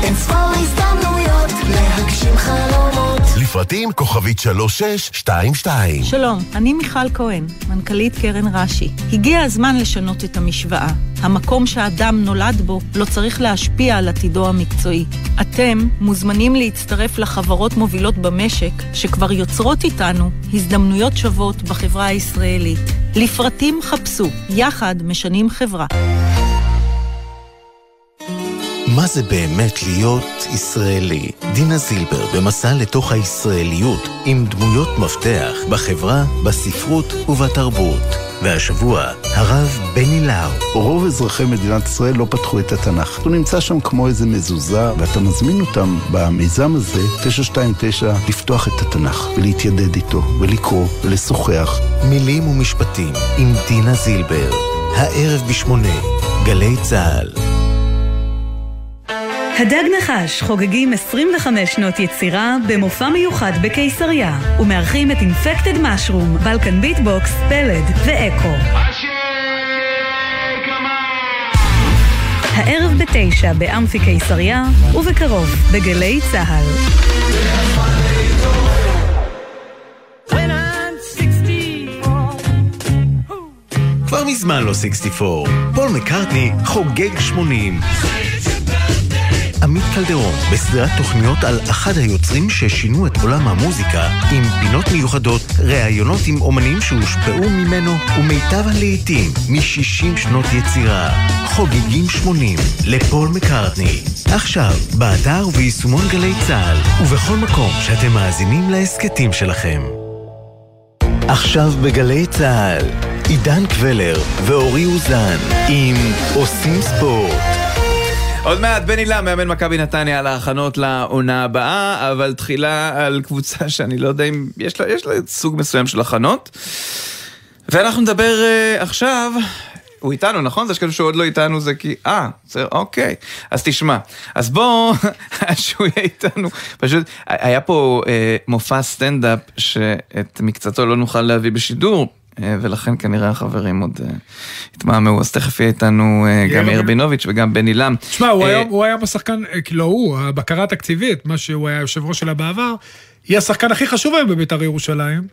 L: אין ספור הזדמנויות להגשים חלומות
K: לפרטים כוכבית 3622
M: שלום, אני מיכל כהן, מנכ"לית קרן רש"י. הגיע הזמן לשנות את המשוואה. המקום שהאדם נולד בו לא צריך להשפיע על עתידו המקצועי. אתם מוזמנים להצטרף לחברות מובילות במשק שכבר יוצרות איתנו הזדמנויות שוות בחברה הישראלית. לפרטים חפשו, יחד משנים חברה.
A: מה זה באמת להיות ישראלי? דינה זילבר במסע לתוך הישראליות עם דמויות מפתח בחברה, בספרות ובתרבות. והשבוע, הרב בני לאו.
N: רוב אזרחי מדינת ישראל לא פתחו את התנ"ך. הוא נמצא שם כמו איזה מזוזה, ואתה מזמין אותם במיזם הזה, 929, לפתוח את התנ"ך, ולהתיידד איתו, ולקרוא, ולשוחח.
A: מילים ומשפטים עם דינה זילבר, הערב בשמונה, גלי צה"ל.
O: הדג נחש חוגגים 25 שנות יצירה במופע מיוחד בקיסריה ומארחים את אינפקטד משרום, בלקן ביטבוקס, פלד ואקו. הערב בתשע באמפי קיסריה ובקרוב בגלי צה"ל.
A: כבר מזמן לא 64. פול מקארטני חוגג 80. עמית קלדרון, בסדרת תוכניות על אחד היוצרים ששינו את עולם המוזיקה, עם פינות מיוחדות, ראיונות עם אומנים שהושפעו ממנו, ומיטב הלעיתים מ-60 שנות יצירה. חוגגים 80, לפול מקארטני. עכשיו, באתר וביישומון גלי צה"ל, ובכל מקום שאתם מאזינים להסכתים שלכם. עכשיו בגלי צה"ל, עידן קבלר ואורי אוזן עם עושים ספורט.
C: עוד מעט בני לם, מאמן מכבי נתניה על ההכנות לעונה הבאה, אבל תחילה על קבוצה שאני לא יודע אם יש לה, יש לה סוג מסוים של הכנות. ואנחנו נדבר uh, עכשיו, הוא איתנו, נכון? זה שכאילו שהוא עוד לא איתנו זה כי... אה, זה אוקיי. אז תשמע, אז בוא, שהוא יהיה איתנו. פשוט, היה פה uh, מופע סטנדאפ שאת מקצתו לא נוכל להביא בשידור. אה, ולכן כנראה החברים עוד אה, התמהמהו, אז תכף יהיה איתנו אה, גם יאיר בינוביץ' וגם בני לם.
D: תשמע, הוא היה בשחקן, כאילו הוא, הבקרה התקציבית, מה שהוא היה יושב ראש שלה בעבר, היא השחקן הכי חשוב היום בבית"ר ירושלים.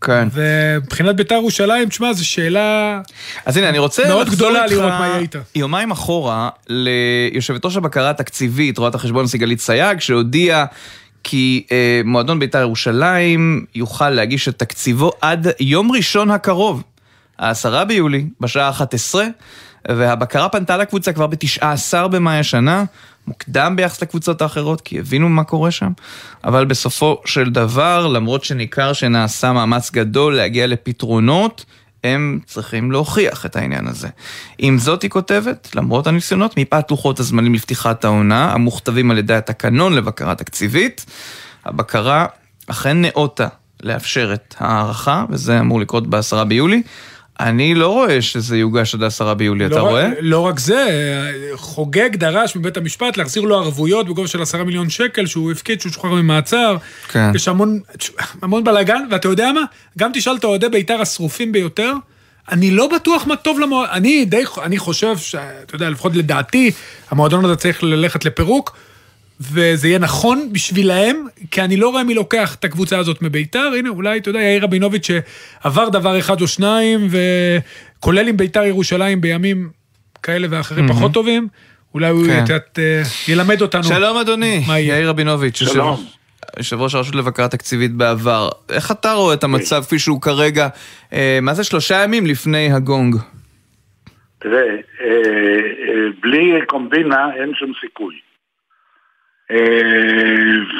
C: כן.
D: ומבחינת בית"ר ירושלים, תשמע, זו שאלה
C: אז הנה, אני רוצה
D: מאוד גדולה לראות מה יהיה איתה.
C: יומיים אחורה ליושבת ראש הבקרה התקציבית, רואת החשבון סיגלית סייג, שהודיעה כי אה, מועדון בית"ר ירושלים יוכל להגיש את תקציבו עד יום ראשון הקרוב, העשרה ביולי, בשעה 11, והבקרה פנתה לקבוצה כבר ב-19 במאי השנה, מוקדם ביחס לקבוצות האחרות, כי הבינו מה קורה שם, אבל בסופו של דבר, למרות שניכר שנעשה מאמץ גדול להגיע לפתרונות, הם צריכים להוכיח את העניין הזה. עם זאת היא כותבת, למרות הניסיונות, מפאת לוחות הזמנים לפתיחת העונה, המוכתבים על ידי התקנון לבקרה תקציבית, הבקרה אכן נאותה לאפשר את ההערכה, וזה אמור לקרות בעשרה ביולי. אני לא רואה שזה יוגש עד עשרה ביולי,
D: לא
C: אתה רואה?
D: לא רק זה, חוגג דרש מבית המשפט להחזיר לו ערבויות בגובה של עשרה מיליון שקל שהוא הפקיד, שהוא שוחרר ממעצר.
C: כן.
D: יש המון, המון בלאגן, ואתה יודע מה? גם תשאל את אוהדי בית"ר השרופים ביותר, אני לא בטוח מה טוב למועדון, אני די, אני חושב שאתה יודע, לפחות לדעתי, המועדון הזה צריך ללכת לפירוק. וזה יהיה נכון בשבילהם, כי אני לא רואה מי לוקח את הקבוצה הזאת מביתר. הנה, אולי, אתה יודע, יאיר רבינוביץ' שעבר דבר אחד או שניים, וכולל עם ביתר ירושלים בימים כאלה ואחרים mm-hmm. פחות טובים, אולי הוא
C: כן.
D: קצת אה, ילמד אותנו.
C: שלום אדוני,
D: מה יהיה?
C: יאיר רבינוביץ',
E: שלום.
C: יושב- יושב ראש הרשות לבקרה תקציבית בעבר. איך אתה רואה את המצב כפי שהוא כרגע, אה, מה זה שלושה ימים לפני הגונג?
P: תראה, אה, אה, בלי קומבינה אין שום סיכוי. אה,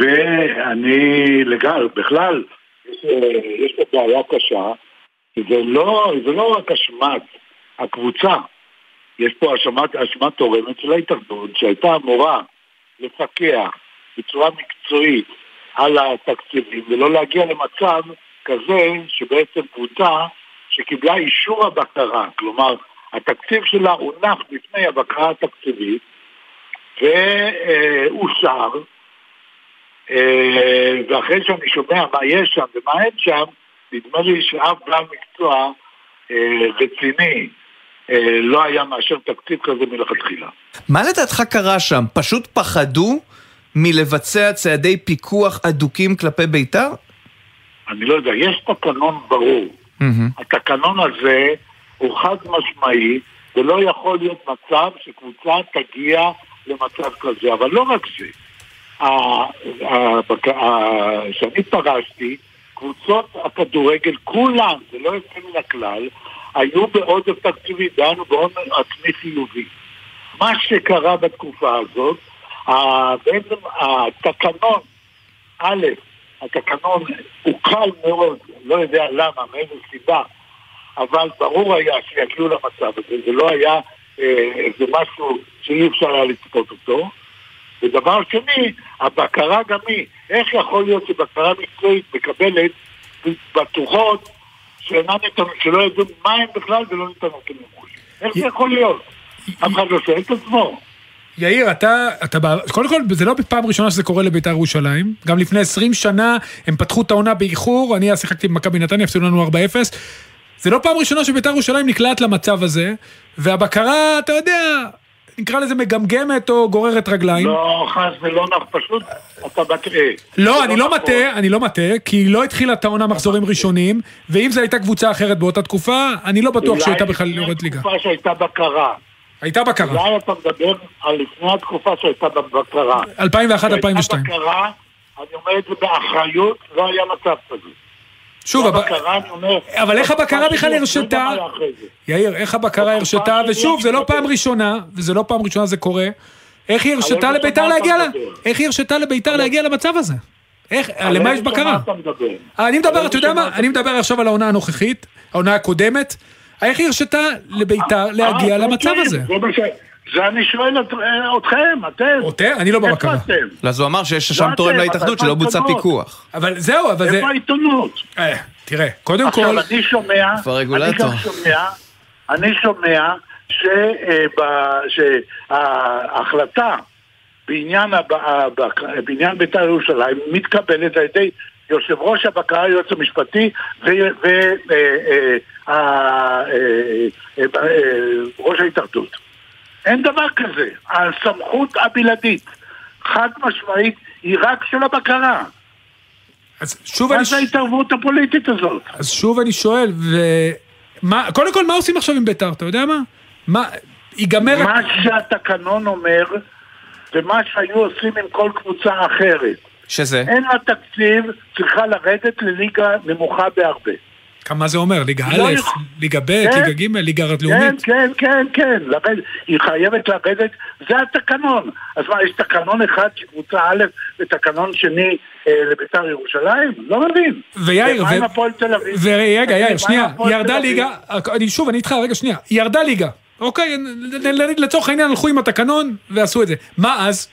P: ואני לגמרי, בכלל, יש, אה, יש פה בעיה קשה, זה לא, זה לא רק אשמת הקבוצה, יש פה אשמת, אשמת תורמת של ההתאחדות שהייתה אמורה לפקח בצורה מקצועית על התקציבים ולא להגיע למצב כזה שבעצם קבוצה שקיבלה אישור הבקרה, כלומר התקציב שלה הונח בפני הבקרה התקציבית ואושר אה, ואחרי שאני שומע מה יש שם ומה אין שם, נדמה לי שאף בעל מקצוע אה, רציני אה, לא היה מאשר תקציב כזה מלכתחילה.
C: מה לדעתך קרה שם? פשוט פחדו מלבצע צעדי פיקוח אדוקים כלפי בית"ר?
P: אני לא יודע, יש תקנון ברור. התקנון הזה הוא חד משמעי, ולא יכול להיות מצב שקבוצה תגיע למצב כזה. אבל לא רק זה, כשאני פרשתי, קבוצות הכדורגל, כולן, זה לא יוצא מן הכלל, היו בעודף תקציבי, דהיינו בהון עצמי חיובי. מה שקרה בתקופה הזאת, בעצם התקנון, א', התקנון הוא קל מאוד, לא יודע למה, מאיזו סיבה, אבל ברור היה שיגיעו למצב הזה, זה לא היה אה, איזה משהו שאי אפשר היה לצפות אותו. ודבר שני, הבקרה גם היא. איך יכול להיות שבקרה מקצועית מקבלת בטוחות שאינן ניתנות, שלא יודעים מה הם בכלל ולא ניתנות למימוש? איך זה יכול להיות? אף אחד לא שואל את עצמו.
D: יאיר, אתה, אתה, קודם כל, זה לא פעם ראשונה שזה קורה לבית"ר ירושלים. גם לפני 20 שנה הם פתחו את העונה באיחור, אני אז שיחקתי במכבי נתניה, הפסידו לנו 4-0. זה לא פעם ראשונה שבית"ר ירושלים נקלעת למצב הזה, והבקרה, אתה יודע, נקרא לזה מגמגמת או גוררת רגליים.
P: לא, חס ולא נח, פשוט אתה מטעה.
D: לא, אני לא
P: נכון.
D: מטעה, אני לא מטעה, כי לא התחילה את העונה מחזורים ראשונים, ואם זו הייתה קבוצה אחרת באותה תקופה, אני לא בטוח שהייתה בכלל יורדת ליגה.
P: תקופה שהייתה בקרה.
D: הייתה בקרה.
P: אולי אתה מדבר על לפני התקופה שהייתה בבקרה.
D: 2001-2002.
P: כשהייתה בקרה, אני אומר את זה באחריות, לא היה מצב כזה.
D: שוב,
P: הייתה
D: הב-
P: בקרה, אני אומר...
D: אבל איך הבקרה
P: בתקופה
D: בכלל הרשתה?
P: לא.
D: יאיר, איך הבקרה הרשתה, ושוב, זה לא פעם ראשונה, וזה לא פעם ראשונה זה קורה, איך היא הרשתה לביתר להגיע, ל-? איך היא הרשתה לביתר להגיע למצב הזה? איך, למה יש בקרה?
P: מדבר?
D: אני מדבר, אתה יודע מה? אני מדבר עכשיו על העונה הנוכחית, העונה הקודמת, איך היא הרשתה לביתר להגיע
P: אה,
D: למצב
P: אוקיי,
D: הזה?
P: זה אני שואל את- אה, אתכם, אתם.
D: אותי? אני לא בבקרה.
P: איפה אתם?
C: לא, אז הוא אמר שיש
P: לא
C: שם תורם להתאחדות שלא בוצע? פיקוח.
D: אבל זהו, אבל זה...
P: איפה העיתונות?
D: אה, תראה, קודם
P: עכשיו,
D: כל...
P: אני שומע,
C: איפה
P: אני
C: הרגולטור?
P: גם שומע, אני שומע אה, שההחלטה בעניין הב- הבק- בעניין בית"ר ירושלים מתקבלת על ידי יושב ראש הבקרה, היועץ המשפטי וראש ההתאחדות. אין דבר כזה. הסמכות הבלעדית, חד משמעית, היא רק של הבקרה.
D: אז שוב
P: מה
D: אני...
P: זה ההתערבות הפוליטית הזאת?
D: אז שוב אני שואל, ומה... קודם כל, מה עושים עכשיו עם ביתר? אתה יודע מה? מה... ייגמר...
P: מה שהתקנון אומר, ומה שהיו עושים עם כל קבוצה אחרת.
C: שזה?
P: אין לה תקציב, צריכה לרדת לליגה נמוכה בהרבה.
D: כמה זה אומר? ליגה
P: לא
D: א',
P: יכול-
D: ליגה ב',
P: כן.
D: ליגה ג', ליגה
P: כן,
D: לאומית?
P: כן, כן, כן, לרדת, היא חייבת לרדת, זה התקנון. אז מה, יש תקנון אחד של קבוצה א' ותקנון שני אה, לבית"ר ירושלים? לא מבין.
D: ויאיר,
P: ומה עם הפועל תל אביב?
D: ורגע, יאיר, שנייה, ירדה? ליגה, אני שוב, אני איתך, רגע, שנייה, ירדה ליגה, אוקיי, לצורך העניין הלכו עם התקנון ועשו את זה. מה אז?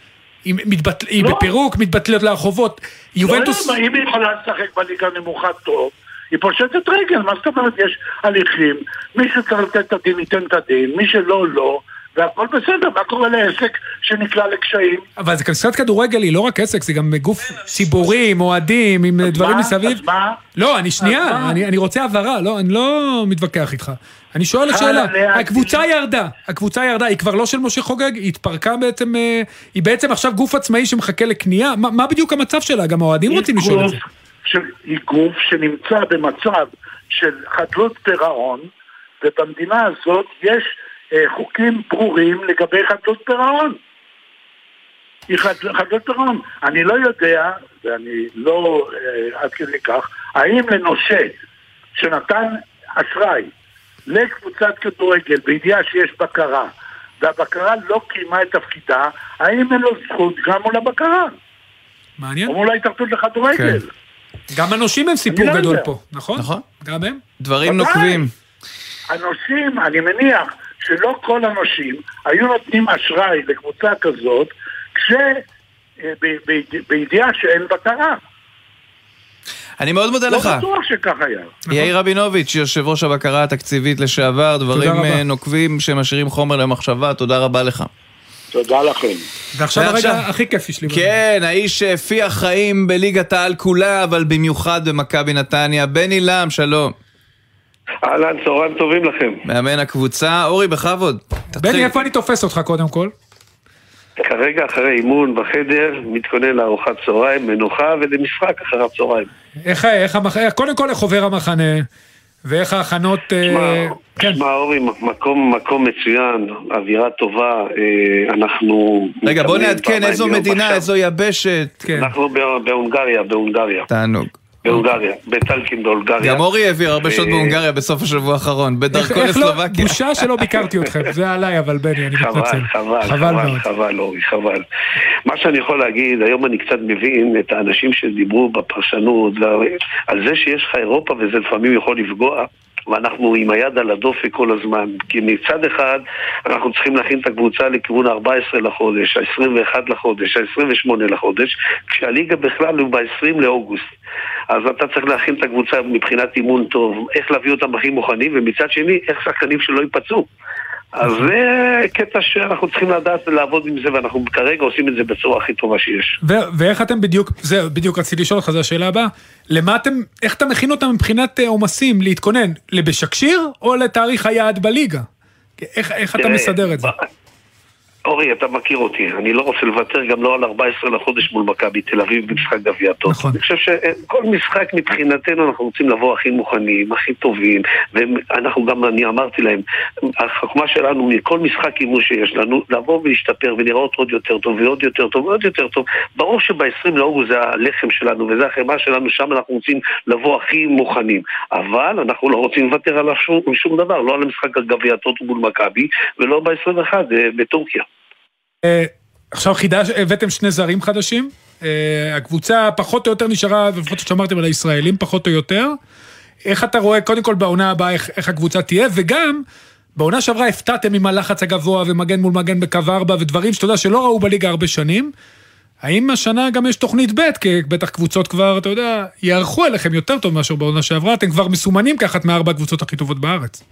D: היא מתבטל- היא
P: לא.
D: בפירוק, מתבטלת לרחובות. יובנטוס...
P: לא, אם היא יכולה לשחק בליגה נמוכה טוב, היא פושטת רגל, מה זאת אומרת? יש הליכים, מי שצריך לתת את הדין ייתן את הדין, מי שלא, לא, והכל בסדר, מה קורה לעסק שנקלע לקשיים?
D: אבל זה קצת כדורגל היא לא רק עסק, זה גם גוף ציבורי, עם אוהדים, עם דברים? מסביב.
P: אז מה?
D: לא, אני שנייה? אני, אני רוצה הבהרה, לא, אני לא מתווכח איתך. אני שואל שאלה, הקבוצה ירדה, הקבוצה ירדה, היא כבר לא של משה חוגג, היא התפרקה בעצם, אה, היא בעצם עכשיו גוף עצמאי שמחכה לקנייה, מה, בדיוק המצב שלה? גם האוהדים רוצים לשאול את זה.
P: של- היא גוף שנמצא במצב של חדלות פירעון, ובמדינה הזאת יש אה, חוקים ברורים לגבי חדלות פירעון. היא חד- חדלות פירעון. אני לא יודע, ואני לא אה, עד כדי כך, האם לנושה שנתן אשראי לקבוצת כדורגל בידיעה שיש בקרה, והבקרה לא קיימה את תפקידה, האם אין לו זכות גם מול הבקרה?
D: מעניין.
P: או מול ההתאחדות לכדורגל.
C: כן.
D: גם הנושים הם סיפור
P: לא
D: גדול. פה, נכון?
C: נכון.
D: גם הם?
C: דברים. נוקבים.
P: הנושים, אני מניח שלא כל הנושים היו נותנים אשראי לקבוצה כזאת, כש... אה, בידיעה שאין בקרה.
C: אני מאוד מודה
P: לא
C: לך.
P: בטוח שכך היה.
C: יאיר רבינוביץ', יושב ראש הבקרה התקציבית לשעבר, דברים. אה, נוקבים שמשאירים חומר למחשבה, תודה רבה לך.
P: תודה לכם.
D: ועכשיו הרגע הכי כיפי שלי.
C: כן, האיש שהפיח חיים בליגת העל כולה, אבל במיוחד במכבי נתניה, בני לם, שלום.
Q: אהלן, צהריים טובים לכם.
C: מאמן הקבוצה, אורי, בכבוד.
D: בני, איפה אני תופס אותך קודם כל?
Q: כרגע אחרי אימון בחדר, מתכונן לארוחת צהריים, מנוחה ולמשחק אחר הצהריים.
D: איך, איך המח... קודם כל איך עובר המחנה, ואיך ההכנות... אה, כן.
Q: שמע, אורי, מקום, מקום מצוין, אווירה טובה, אה, אנחנו...
C: רגע, בוא נעדכן איזו מדינה,
Q: עכשיו.
C: איזו יבשת.
Q: אנחנו בה- בהונגריה, בהונגריה.
C: תענוג.
Q: בהונגריה, בטלקין בהונגריה.
C: גם אורי העביר הרבה שעות בהונגריה בסוף השבוע האחרון, בדרכו
D: לא,
C: לסלובקיה.
D: בושה שלא ביקרתי אתכם, זה עליי, אבל בני, אני מתנצל.
Q: חבל,
D: חבל
Q: חבל, אורי, חבל. מה שאני יכול להגיד, היום אני קצת מבין את האנשים שדיברו בפרשנות, על זה שיש לך אירופה וזה לפעמים יכול לפגוע, ואנחנו עם היד על הדופק כל הזמן. כי מצד אחד, אנחנו צריכים להכין את הקבוצה לכיוון ה-14 לחודש, ה-21 לחודש, ה-28 לחודש, כשהליגה בכלל הוא ב-20 לאוגוסט. אז אתה צריך להכין את הקבוצה מבחינת אימון טוב, איך להביא אותם הכי מוכנים, ומצד שני, איך שחקנים שלא ייפצעו. אז זה קטע שאנחנו צריכים לדעת לעבוד עם זה, ואנחנו כרגע עושים את זה בצורה הכי טובה שיש.
D: ו- ואיך אתם בדיוק, זה בדיוק רציתי לשאול אותך, זו השאלה הבאה. למה אתם, איך אתה מכין אותם מבחינת אה, עומסים להתכונן? לבשקשיר או לתאריך היעד בליגה? איך, איך אתה מסדר את זה?
Q: אורי, אתה מכיר אותי, אני לא רוצה לוותר גם לא על 14 לחודש מול מכבי תל אביב במשחק גביע טוב.
D: נכון.
Q: אני חושב שכל משחק מבחינתנו אנחנו רוצים לבוא הכי מוכנים, הכי טובים, ואנחנו גם, אני אמרתי להם, החוכמה שלנו מכל משחק אימון שיש לנו, לבוא ולהשתפר ולראות עוד יותר טוב ועוד יותר טוב ועוד יותר טוב. ברור שב-20 לאוגוסט זה הלחם שלנו וזה החמאה שלנו, שם אנחנו רוצים לבוא הכי מוכנים. אבל אנחנו לא רוצים לוותר עליו שום, שום דבר, לא על המשחק הגביע טוב מול מכבי, ולא ב-21 בטורקיה.
D: אה, עכשיו חידש, הבאתם שני זרים חדשים. אה, הקבוצה פחות או יותר נשארה, לפחות שאמרתם על הישראלים, פחות או יותר. איך אתה רואה, קודם כל בעונה הבאה, איך, איך הקבוצה תהיה, וגם, בעונה שעברה הפתעתם עם הלחץ הגבוה ומגן מול מגן בקו 4 ודברים שאתה יודע שלא ראו בליגה הרבה שנים. האם השנה גם יש תוכנית ב', כי בטח קבוצות כבר, אתה יודע, יערכו אליכם יותר טוב מאשר בעונה שעברה, אתם כבר מסומנים כאחת מארבע הקבוצות הכי טובות בארץ.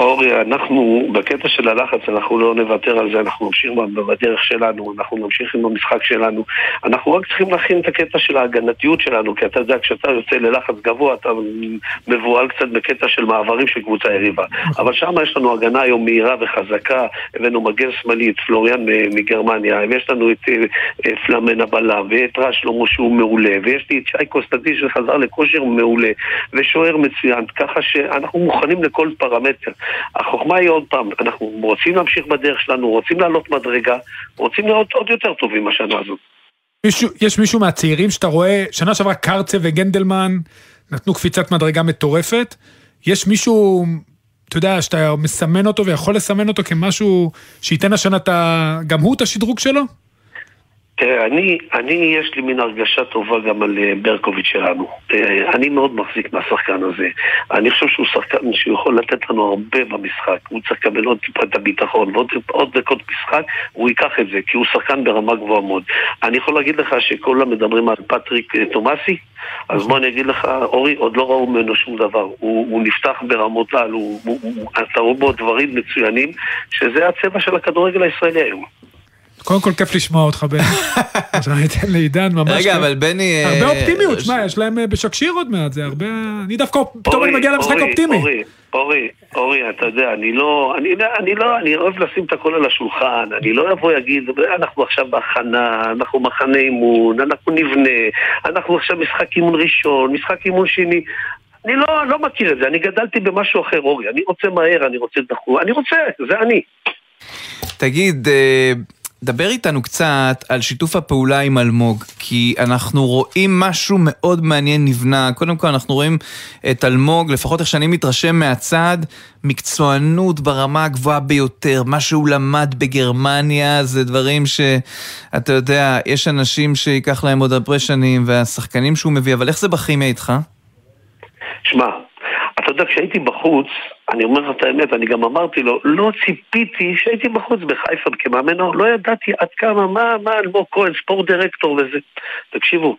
Q: אורי, אנחנו, בקטע של הלחץ, אנחנו לא נוותר על זה, אנחנו נמשיך בדרך שלנו, אנחנו נמשיך עם המשחק שלנו. אנחנו רק צריכים להכין את הקטע של ההגנתיות שלנו, כי אתה יודע, כשאתה יוצא ללחץ גבוה, אתה מבוהל קצת בקטע של מעברים של קבוצה יריבה. אבל שם יש לנו הגנה היום מהירה וחזקה, הבאנו מגן שמאלי, את פלוריאן מגרמניה, ויש לנו את אה, פלאמן הבלם, ואת רש שלמה שהוא מעולה, ויש לי את שי קוסטנטין שחזר לכושר מעולה, ושוער מצוין, ככה שאנחנו מוכנים לכל פרמטר. החוכמה היא עוד פעם, אנחנו רוצים להמשיך בדרך שלנו, רוצים לעלות מדרגה, רוצים להיות עוד יותר טובים השנה הזאת.
D: מישהו, יש מישהו מהצעירים שאתה רואה, שנה שעברה קרצה וגנדלמן נתנו קפיצת מדרגה מטורפת. יש מישהו, אתה יודע, שאתה מסמן אותו ויכול לסמן אותו כמשהו שייתן השנה. גם הוא את השדרוג שלו?
Q: תראה, אני, אני, יש לי מין הרגשה טובה גם על אה, ברקוביץ' שלנו. אה, אני מאוד מחזיק מהשחקן הזה. אני חושב שהוא שחקן שיכול לתת לנו הרבה במשחק. הוא צריך לקבל עוד טיפה את הביטחון ועוד עוד דקות משחק, הוא ייקח את זה, כי הוא שחקן ברמה גבוהה מאוד. אני יכול להגיד לך שכולם מדברים על פטריק אה, תומאסי, אז בוא אני אגיד לך, אורי, עוד לא ראו ממנו שום דבר. הוא, הוא נפתח ברמות על, אתה רואה בו דברים מצוינים, שזה הצבע של הכדורגל הישראלי היום.
D: קודם כל כיף לשמוע אותך, בני. אז אני אתן לעידן ממש...
C: רגע, אבל בני...
D: הרבה
C: אה,
D: אופטימיות, שמע, יש להם אה, בשקשיר עוד מעט, זה הרבה... אני דווקא, פתאום אני מגיע למשחק אופטימי.
Q: אורי, אורי, אורי, אתה יודע, אני לא, אני, אני לא, אני אוהב לשים את הכל על השולחן, אני לא אבוא ואגיד, אנחנו עכשיו בהכנה, אנחנו מחנה אימון, אנחנו נבנה, אנחנו עכשיו משחק אימון ראשון, משחק אימון שני. אני לא, לא מכיר את זה, אני גדלתי במשהו אחר, אורי, אני רוצה מהר, אני רוצה דחוף, אני רוצה, זה אני.
C: תגיד, אה, דבר איתנו קצת על שיתוף הפעולה עם אלמוג, כי אנחנו רואים משהו מאוד מעניין נבנה. קודם כל, אנחנו רואים את אלמוג, לפחות איך שאני מתרשם מהצד, מקצוענות ברמה הגבוהה ביותר. מה שהוא למד בגרמניה זה דברים שאתה יודע, יש אנשים שייקח להם עוד הרבה שנים, והשחקנים שהוא מביא, אבל איך זה בכימיה איתך?
Q: שמע, אתה יודע, כשהייתי בחוץ, אני אומר לך את האמת, אני גם אמרתי לו, לא ציפיתי שהייתי בחוץ בחיפה כמאמן, לא ידעתי עד כמה, מה, מה אלמוג כהן, ספורט דירקטור וזה. תקשיבו,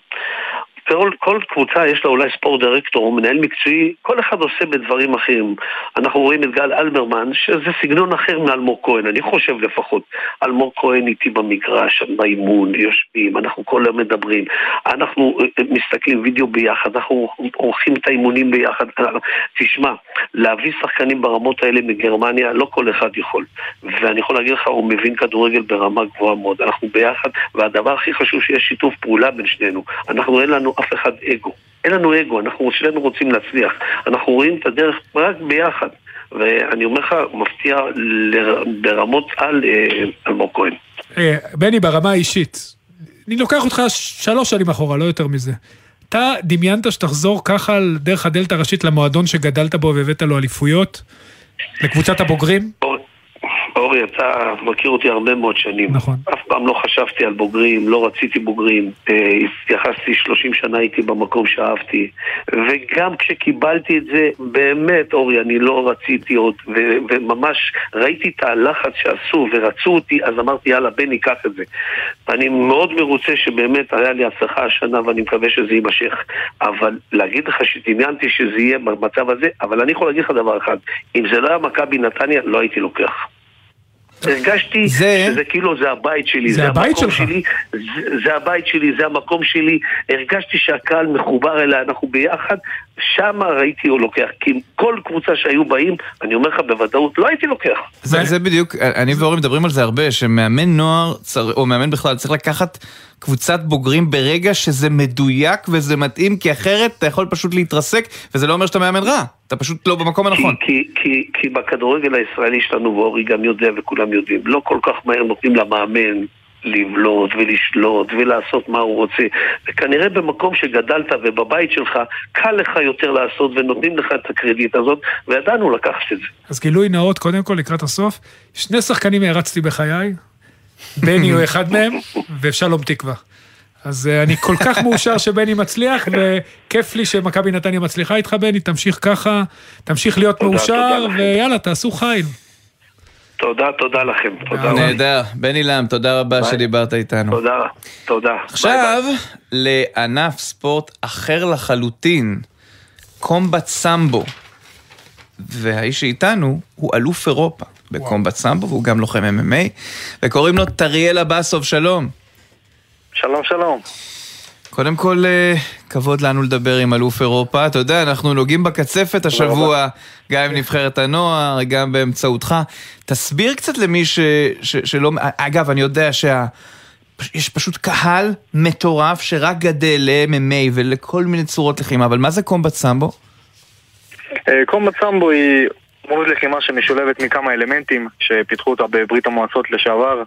Q: כל, כל קבוצה יש לה אולי ספורט דירקטור מנהל מקצועי, כל אחד עושה בדברים אחרים. אנחנו רואים את גל אלברמן, שזה סגנון אחר מאלמוג כהן, אני חושב לפחות. אלמוג כהן איתי במגרש, באימון, יושבים, אנחנו כל היום מדברים. אנחנו אה, מסתכלים וידאו ביחד, אנחנו עורכים את האימונים ביחד. תשמע, להביא שחקנים ברמות האלה מגרמניה, לא כל אחד יכול. ואני יכול להגיד לך, הוא מבין כדורגל ברמה גבוהה מאוד. אנחנו ביחד, והדבר הכי חשוב שיש שיתוף פעולה בין שנינו. אנחנו אין לנו אף אחד אגו. אין לנו אגו, אנחנו שנינו רוצים להצליח. אנחנו רואים את הדרך רק ביחד. ואני אומר לך, מפתיע ברמות על אה, אלמוג כהן.
D: אה, בני, ברמה האישית, אני לוקח אותך שלוש שנים אחורה, לא יותר מזה. אתה דמיינת שתחזור ככה דרך הדלת הראשית למועדון שגדלת בו והבאת לו אליפויות? לקבוצת הבוגרים?
Q: אורי, אתה מכיר אותי הרבה מאוד שנים.
D: נכון.
Q: אף פעם לא חשבתי על בוגרים, לא רציתי בוגרים. אה, התייחסתי 30 שנה הייתי במקום שאהבתי. וגם כשקיבלתי את זה, באמת, אורי, אני לא רציתי עוד, ו- וממש ראיתי את הלחץ שעשו ורצו אותי, אז אמרתי, יאללה, בן, ניקח את זה. ואני מאוד מרוצה שבאמת היה לי הצלחה השנה, ואני מקווה שזה יימשך. אבל להגיד לך שדמיינתי שזה יהיה במצב הזה, אבל אני יכול להגיד לך דבר אחד, אם זה לא היה מכבי נתניה, לא הייתי לוקח. הרגשתי
C: זה-
Q: שזה כאילו זה הבית שלי,
D: זה הבית
Q: המקום
D: שלך.
Q: שלי, זה, זה הבית שלי, זה המקום שלי, הרגשתי שהקהל מחובר אליי, אנחנו ביחד, שם ראיתי הוא לוקח, כי כל קבוצה שהיו באים, אני אומר לך בוודאות, לא הייתי לוקח.
C: זה, זה בדיוק, אני ואורי מדברים על זה הרבה, שמאמן נוער, צר, או מאמן בכלל, צריך לקחת קבוצת בוגרים ברגע שזה מדויק וזה מתאים, כי אחרת אתה יכול פשוט להתרסק, וזה לא אומר שאתה מאמן רע, אתה פשוט לא במקום הנכון.
Q: כי, כי, כי בכדורגל הישראלי שלנו, ואורי גם יודע וכולם יודעים, לא כל כך מהר נותנים למאמן לבלוט ולשלוט ולעשות מה הוא רוצה. וכנראה במקום שגדלת ובבית שלך, קל לך יותר לעשות ונותנים לך את הקרדיט הזאת, וידענו לקחת את זה.
D: אז גילוי נאות, קודם כל, לקראת הסוף. שני שחקנים הערצתי בחיי, בני הוא אחד מהם, ושלום תקווה. אז אה, אני כל כך מאושר שבני מצליח, וכיף לי שמכבי נתניה מצליחה איתך, בני, תמשיך ככה, תמשיך להיות מאושר. ויאללה, תעשו חיל.
Q: תודה, תודה לכם. תודה רבה.
C: נהדר, בני לם, תודה רבה
Q: ביי.
C: שדיברת איתנו.
Q: תודה, תודה.
C: עכשיו, לענף ספורט אחר לחלוטין, קומבט סמבו. והאיש שאיתנו הוא אלוף אירופה בקומבט סמבו, והוא גם לוחם MMA, וקוראים לו טריאל אבסוב, שלום.
R: שלום, שלום.
C: קודם כל, אה, כבוד לנו לדבר עם אלוף אירופה. אתה יודע, אנחנו נוגעים בקצפת השבוע, גם עם נבחרת הנוער, גם באמצעותך. תסביר קצת למי ש, ש, שלא... אגב, אני יודע שה... יש פשוט קהל מטורף שרק גדל ל-MMA ולכל מיני צורות לחימה, אבל מה זה קומבט סמבו?
R: אה, קומבט סמבו היא אמנות לחימה שמשולבת מכמה אלמנטים שפיתחו אותה בברית המועצות לשעבר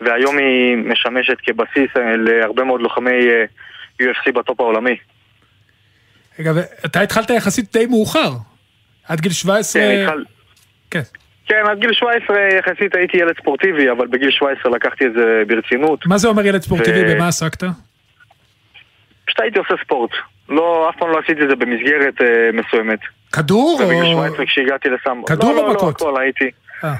R: והיום היא משמשת כבסיס אה, להרבה מאוד לוחמי UFC בטופ העולמי.
D: רגע, ואתה התחלת יחסית די מאוחר. עד גיל 17...
R: כן, התחל-
D: כן.
R: כן, עד גיל 17 יחסית הייתי ילד ספורטיבי, אבל בגיל 17 לקחתי את זה ברצינות.
D: מה זה אומר ילד ספורטיבי?
R: ו-
D: במה עסקת?
R: פשוט הייתי עושה ספורט. לא, אף פעם לא עשיתי את זה במסגרת אה, מסוימת.
D: כדור או...
R: 17 כשהגעתי לסמבו.
D: כדור
R: לא,
D: או
R: לא,
D: מכות?
R: לא, הכל הייתי.
D: אה.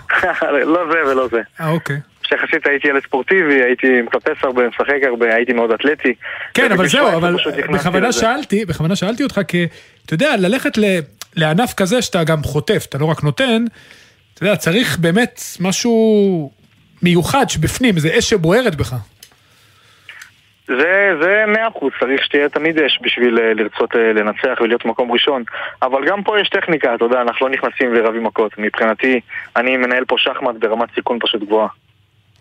R: לא זה ולא זה.
D: אה, אוקיי.
R: שיחסית הייתי ילד ספורטיבי, הייתי מטפס הרבה, משחק הרבה, הייתי מאוד אתלטי.
D: כן, אבל זהו,
R: 17
D: אבל בכוונה. שאלתי, בכוונה שאלתי אותך, כי אתה יודע, ללכת ל- לענף כזה שאתה גם חוטף, אתה לא רק נותן, אתה יודע, צריך באמת משהו מיוחד שבפנים, איזה אש שבוערת בך.
R: זה, זה מאה אחוז, צריך שתהיה תמיד אש בשביל אה, לרצות אה, לנצח ולהיות מקום ראשון. אבל גם פה יש טכניקה, אתה יודע, אנחנו לא נכנסים ורבים מכות. מבחינתי, אני מנהל פה שחמט ברמת סיכון פשוט גבוהה.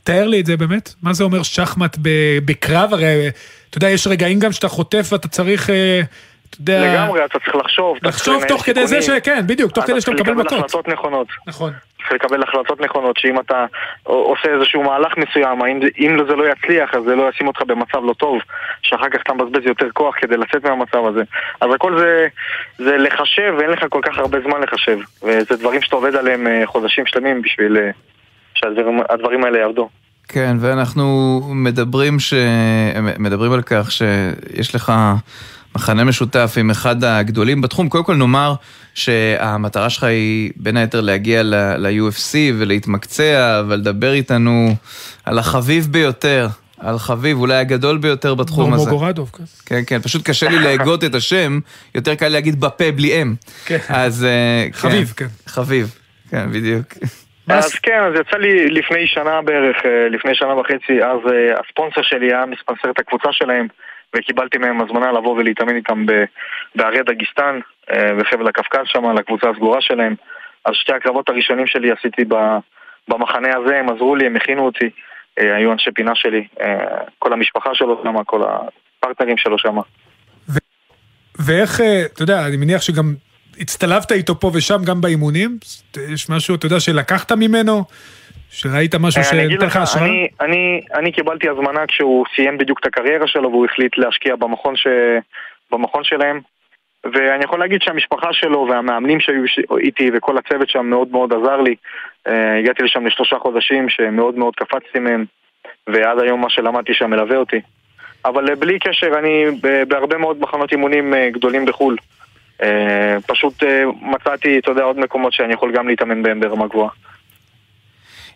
D: תאר לי את זה באמת, מה זה אומר שחמט בקרב, הרי, אתה יודע, יש רגעים גם שאתה חוטף ואתה צריך, אה, אתה יודע...
R: לגמרי, אתה צריך לחשוב. אתה
D: לחשוב תוך כדי זה
R: סיכונים.
D: שכן, בדיוק, תוך כדי שאתה
R: אתה
D: מקבל
R: צריך לקבל
D: מכות.
R: החלטות נכונות.
D: נכון.
R: צריך לקבל החלטות נכונות, שאם אתה עושה איזשהו מהלך מסוים, זה- אם זה לא יצליח, אז זה לא ישים אותך במצב לא טוב, שאחר כך אתה מבזבז יותר כוח כדי לצאת מהמצב הזה. אז הכל זה, זה לחשב, ואין לך כל כך הרבה זמן לחשב. וזה דברים שאתה עובד עליהם אה, חודשים שלמים בשביל אה, שהדברים הדברים האלה יעבדו.
C: כן, ואנחנו מדברים, ש... מדברים על כך שיש לך מכנה משותף עם אחד הגדולים בתחום. קודם כל נאמר שהמטרה שלך היא בין היתר להגיע ל-UFC ולהתמקצע ולדבר איתנו על החביב ביותר, על חביב, אולי הגדול ביותר בתחום הזה.
D: מוגורדוב, כן.
C: כן, כן, פשוט קשה לי להגות את השם, יותר קל להגיד בפה בלי אם.
D: כן.
C: אז... אה,
D: חביב, כן.
C: חביב, כן, בדיוק.
R: אז כן, אז יצא לי לפני שנה בערך, אה, לפני שנה וחצי, אז אה, הספונסר שלי היה מספנסר את הקבוצה שלהם, וקיבלתי מהם הזמנה לבוא ולהתאמן איתם בערי דגיסטן, אה, בחבל הקפקז שם, לקבוצה הסגורה שלהם. אז שתי הקרבות הראשונים שלי עשיתי במחנה הזה, הם עזרו לי, הם הכינו אותי, היו אנשי פינה שלי, כל המשפחה שלו שם, כל הפרטנרים שלו שם.
D: ואיך, אתה יודע, אני מניח שגם הצטלבת איתו פה ושם גם באימונים, יש משהו, אתה יודע, שלקחת ממנו, שראית משהו
R: אה,
D: שנתן לך השראה?
R: אני, אני, אני קיבלתי הזמנה כשהוא סיים בדיוק את הקריירה שלו והוא החליט להשקיע במכון, ש... במכון שלהם ואני יכול להגיד שהמשפחה שלו והמאמנים שהיו איתי וכל הצוות שם מאוד מאוד עזר לי. אה, הגעתי לשם לשלושה חודשים שמאוד מאוד קפצתי מהם, ועד היום מה שלמדתי שם מלווה אותי. אבל אה, בלי קשר, אני בהרבה מאוד מחנות אימונים גדולים בחו"ל. אה, פשוט אה, מצאתי, אתה יודע, עוד מקומות שאני יכול גם להתאמן בהם ברמה גבוהה.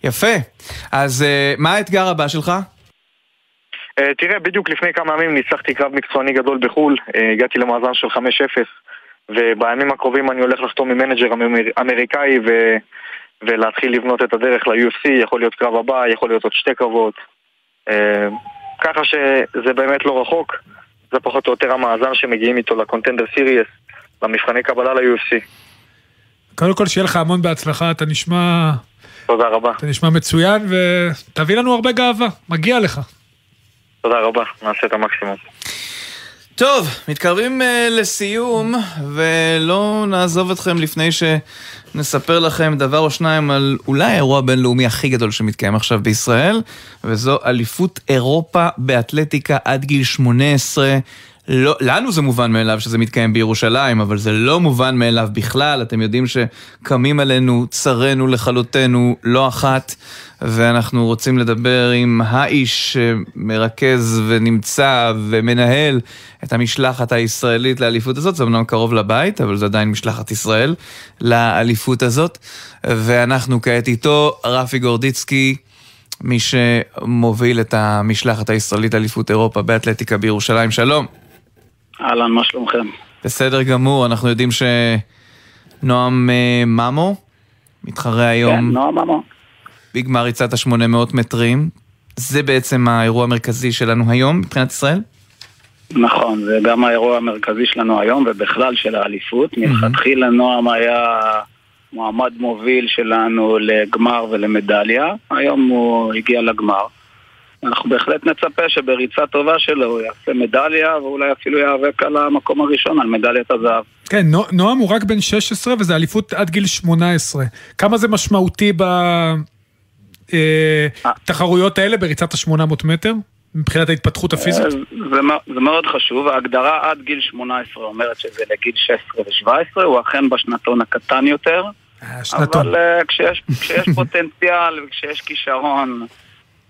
C: יפה. אז אה, מה האתגר הבא שלך?
R: אה, תראה, בדיוק לפני כמה ימים ניצחתי קרב מקצועני גדול בחו"ל, הגעתי למאזן של 5-0, ובימים הקרובים אני הולך לחתום עם manager אמר- אמריקאי ו... ולהתחיל לבנות את הדרך ל-UFC, יכול להיות קרב הבא, יכול להיות עוד שתי קרבות. ככה שזה באמת לא רחוק, זה פחות או יותר המאזן שמגיעים איתו לקונטנדר סיריאס, למבחני קבלה ל-UFC.
D: קודם כל, שיהיה לך המון בהצלחה, אתה נשמע...
R: תודה רבה.
D: אתה נשמע מצוין, ותביא לנו הרבה גאווה, מגיע לך.
R: תודה רבה, נעשה את המקסימום.
C: טוב, מתקרבים uh, לסיום, ולא נעזוב אתכם לפני שנספר לכם דבר או שניים על אולי האירוע הבינלאומי הכי גדול שמתקיים עכשיו בישראל, וזו אליפות אירופה באתלטיקה עד גיל 18. לא, לנו זה מובן מאליו שזה מתקיים בירושלים, אבל זה לא מובן מאליו בכלל. אתם יודעים שקמים עלינו צרינו לכלותנו לא אחת, ואנחנו רוצים לדבר עם האיש שמרכז ונמצא ומנהל את המשלחת הישראלית לאליפות הזאת. זה אמנם קרוב לבית, אבל זה עדיין משלחת ישראל לאליפות הזאת. ואנחנו כעת איתו, רפי גורדיצקי. מי שמוביל את המשלחת הישראלית לאליפות אירופה באתלטיקה בירושלים. שלום.
S: אהלן, מה שלומכם?
C: בסדר גמור, אנחנו יודעים שנועם אה, ממו מתחרה היום
S: כן, נועם ממו.
C: בגמר ריצת ה-800 מטרים. זה בעצם האירוע המרכזי שלנו היום מבחינת ישראל?
S: נכון, זה גם האירוע המרכזי שלנו היום ובכלל של האליפות. מלכתחילה נועם היה מועמד מוביל שלנו לגמר ולמדליה, היום הוא הגיע לגמר. אנחנו בהחלט נצפה שבריצה טובה שלו הוא יעשה מדליה ואולי אפילו ייאבק על המקום הראשון, על מדליית הזהב.
D: כן, נו- נועם הוא רק בן 16 וזה אליפות עד גיל 18. כמה זה משמעותי בתחרויות האלה בריצת ה-800 מטר? מבחינת ההתפתחות הפיזית?
S: אה, זה, זה מאוד חשוב, ההגדרה עד גיל 18 אומרת שזה לגיל 16 ו-17, הוא אכן בשנתון הקטן יותר.
D: שנתון.
S: אבל uh, כשיש, כשיש פוטנציאל וכשיש כישרון,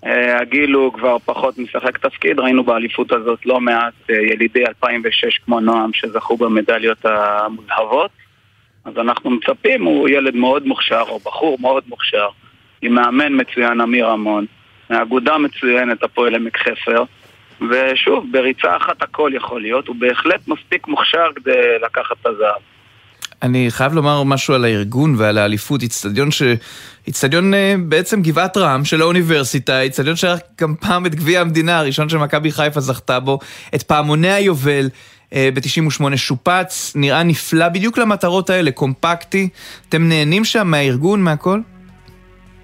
S: הגיל הוא כבר פחות משחק תפקיד. ראינו באליפות הזאת לא מעט uh, ילידי 2006 כמו נועם שזכו במדליות המוזהבות. אז אנחנו מצפים, הוא ילד מאוד מוכשר, או בחור מאוד מוכשר, עם מאמן מצוין אמיר רמון, מאגודה מצוינת הפועל עמק חפר, ושוב, בריצה אחת הכל יכול להיות, הוא בהחלט מספיק מוכשר כדי לקחת את הזהב.
C: אני חייב לומר משהו על הארגון ועל האליפות, איצטדיון ש... איצטדיון אה, בעצם גבעת רם של האוניברסיטה, איצטדיון שהיה גם פעם את גביע המדינה הראשון שמכבי חיפה זכתה בו, את פעמוני היובל. ב-98 שופץ, נראה נפלא בדיוק למטרות האלה, קומפקטי. אתם נהנים שם מהארגון, מהכל?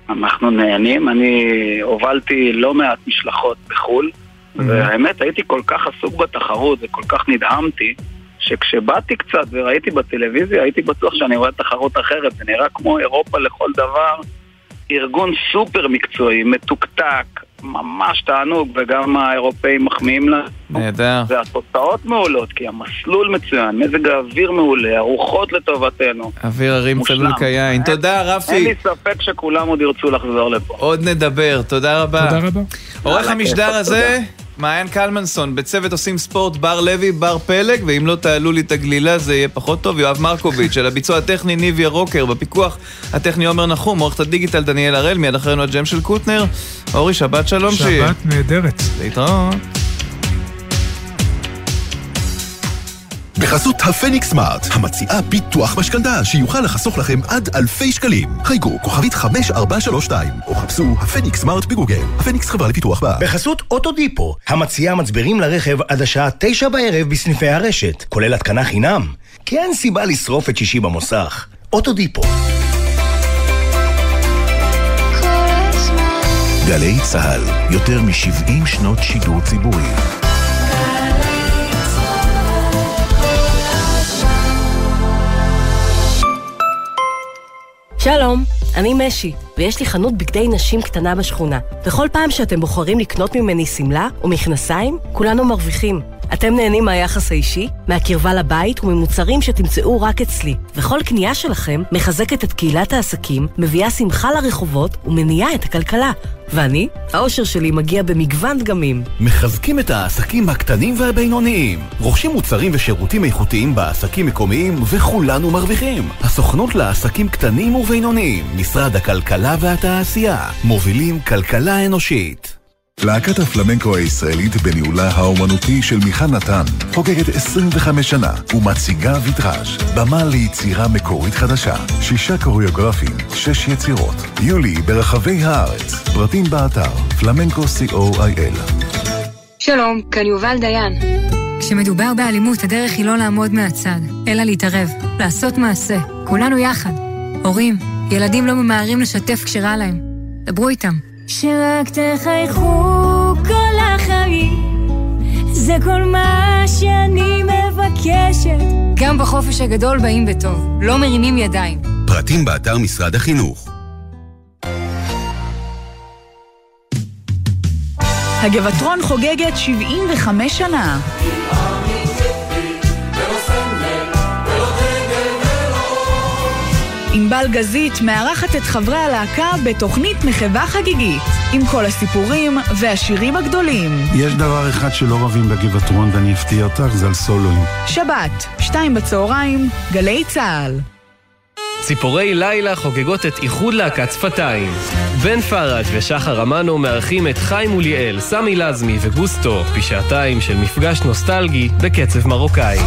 S: אנחנו נהנים, אני הובלתי לא מעט משלחות בחו"ל, והאמת הייתי כל כך עסוק בתחרות וכל כך נדהמתי, שכשבאתי קצת וראיתי בטלוויזיה הייתי בטוח שאני רואה תחרות אחרת, זה נראה כמו אירופה לכל דבר, ארגון סופר מקצועי, מתוקתק, ממש תענוג, וגם האירופאים מחמיאים לה.
C: נהדר.
S: והתוצאות מעולות, כי המסלול מצוין, מזג האוויר מעולה, הרוחות לטובתנו.
C: אוויר הרים. צלול כיין. תודה,
S: אין
C: רפי.
S: לי ספק שכולם עוד ירצו לחזור לפה.
C: עוד נדבר, תודה רבה.
D: תודה רבה.
C: עורך המשדר הזה, מעיין קלמנסון, בצוות עושים ספורט בר לוי, בר פלג, ואם לא תעלו לי את הגלילה זה יהיה פחות טוב, יואב מרקוביץ', של הביצוע הטכני ניביה רוקר, בפיקוח הטכני עומר נחום, עורכת הדיגיטל דניאל הראל, מיד אחרינו הג'ם של קוטנר. אורי, שבת שלום שיהיה.
D: שבת נהדרת.
C: להתראות.
K: בחסות הפניקס סמארט, המציעה ביטוח משכנתה שיוכל לחסוך לכם עד אלפי שקלים. חייגו כוכבית 5432 או חפשו הפניקס סמארט בגוגל. הפניקס חברה לפיתוח בע"מ.
T: בחסות אוטודיפו, המציעה מצברים לרכב עד השעה תשע בערב בסניפי הרשת, כולל התקנה חינם. כי אין סיבה לשרוף את שישי במוסך. אוטודיפו.
J: גלי צה"ל, יותר מ-70 שנות שידור ציבורי.
U: שלום, אני משי, ויש לי חנות בגדי נשים קטנה בשכונה. וכל פעם שאתם בוחרים לקנות ממני שמלה או מכנסיים, כולנו מרוויחים. אתם נהנים מהיחס האישי, מהקרבה לבית וממוצרים שתמצאו רק אצלי. וכל קנייה שלכם מחזקת את קהילת העסקים, מביאה שמחה לרחובות ומניעה את הכלכלה. ואני, האושר שלי מגיע במגוון דגמים.
A: מחזקים את העסקים הקטנים והבינוניים. רוכשים מוצרים ושירותים איכותיים בעסקים מקומיים וכולנו מרוויחים. הסוכנות לעסקים קטנים ובינוניים, משרד הכלכלה והתעשייה, מובילים כלכלה אנושית.
J: להקת הפלמנקו הישראלית בניהולה האומנותי של מיכל נתן חוגגת 25 שנה ומציגה ויטראז' במה ליצירה מקורית חדשה. שישה קוריאוגרפים, שש יצירות. יולי ברחבי הארץ. פרטים באתר פלמנקו co.il
V: שלום, כאן יובל דיין. כשמדובר באלימות, הדרך היא לא לעמוד מהצד, אלא להתערב, לעשות מעשה. כולנו יחד. הורים, ילדים לא ממהרים לשתף כשרע להם. דברו איתם.
W: שרק תחייכו כל החיים, זה כל מה שאני מבקשת.
V: גם בחופש הגדול באים בטוב, לא מרימים ידיים.
K: פרטים באתר משרד החינוך.
X: הגבעטרון חוגגת 75 שנה. ענבל גזית מארחת את חברי הלהקה בתוכנית מחווה חגיגית, עם כל הסיפורים והשירים הגדולים.
Y: יש דבר אחד שלא רבים בגבעטרון ואני אפתיע אותך, זה על סולואים.
X: שבת, שתיים בצהריים, גלי צה"ל.
Z: ציפורי לילה חוגגות את איחוד להקת שפתיים. בן פראג' ושחר אמנו מארחים את חיים מוליאל, סמי לזמי וגוסטו בשעתיים של מפגש נוסטלגי בקצב מרוקאי.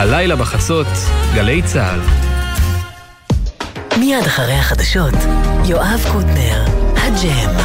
Z: הלילה בחצות, גלי צה"ל.
U: מיד אחרי החדשות, יואב קוטנר, הג'ם.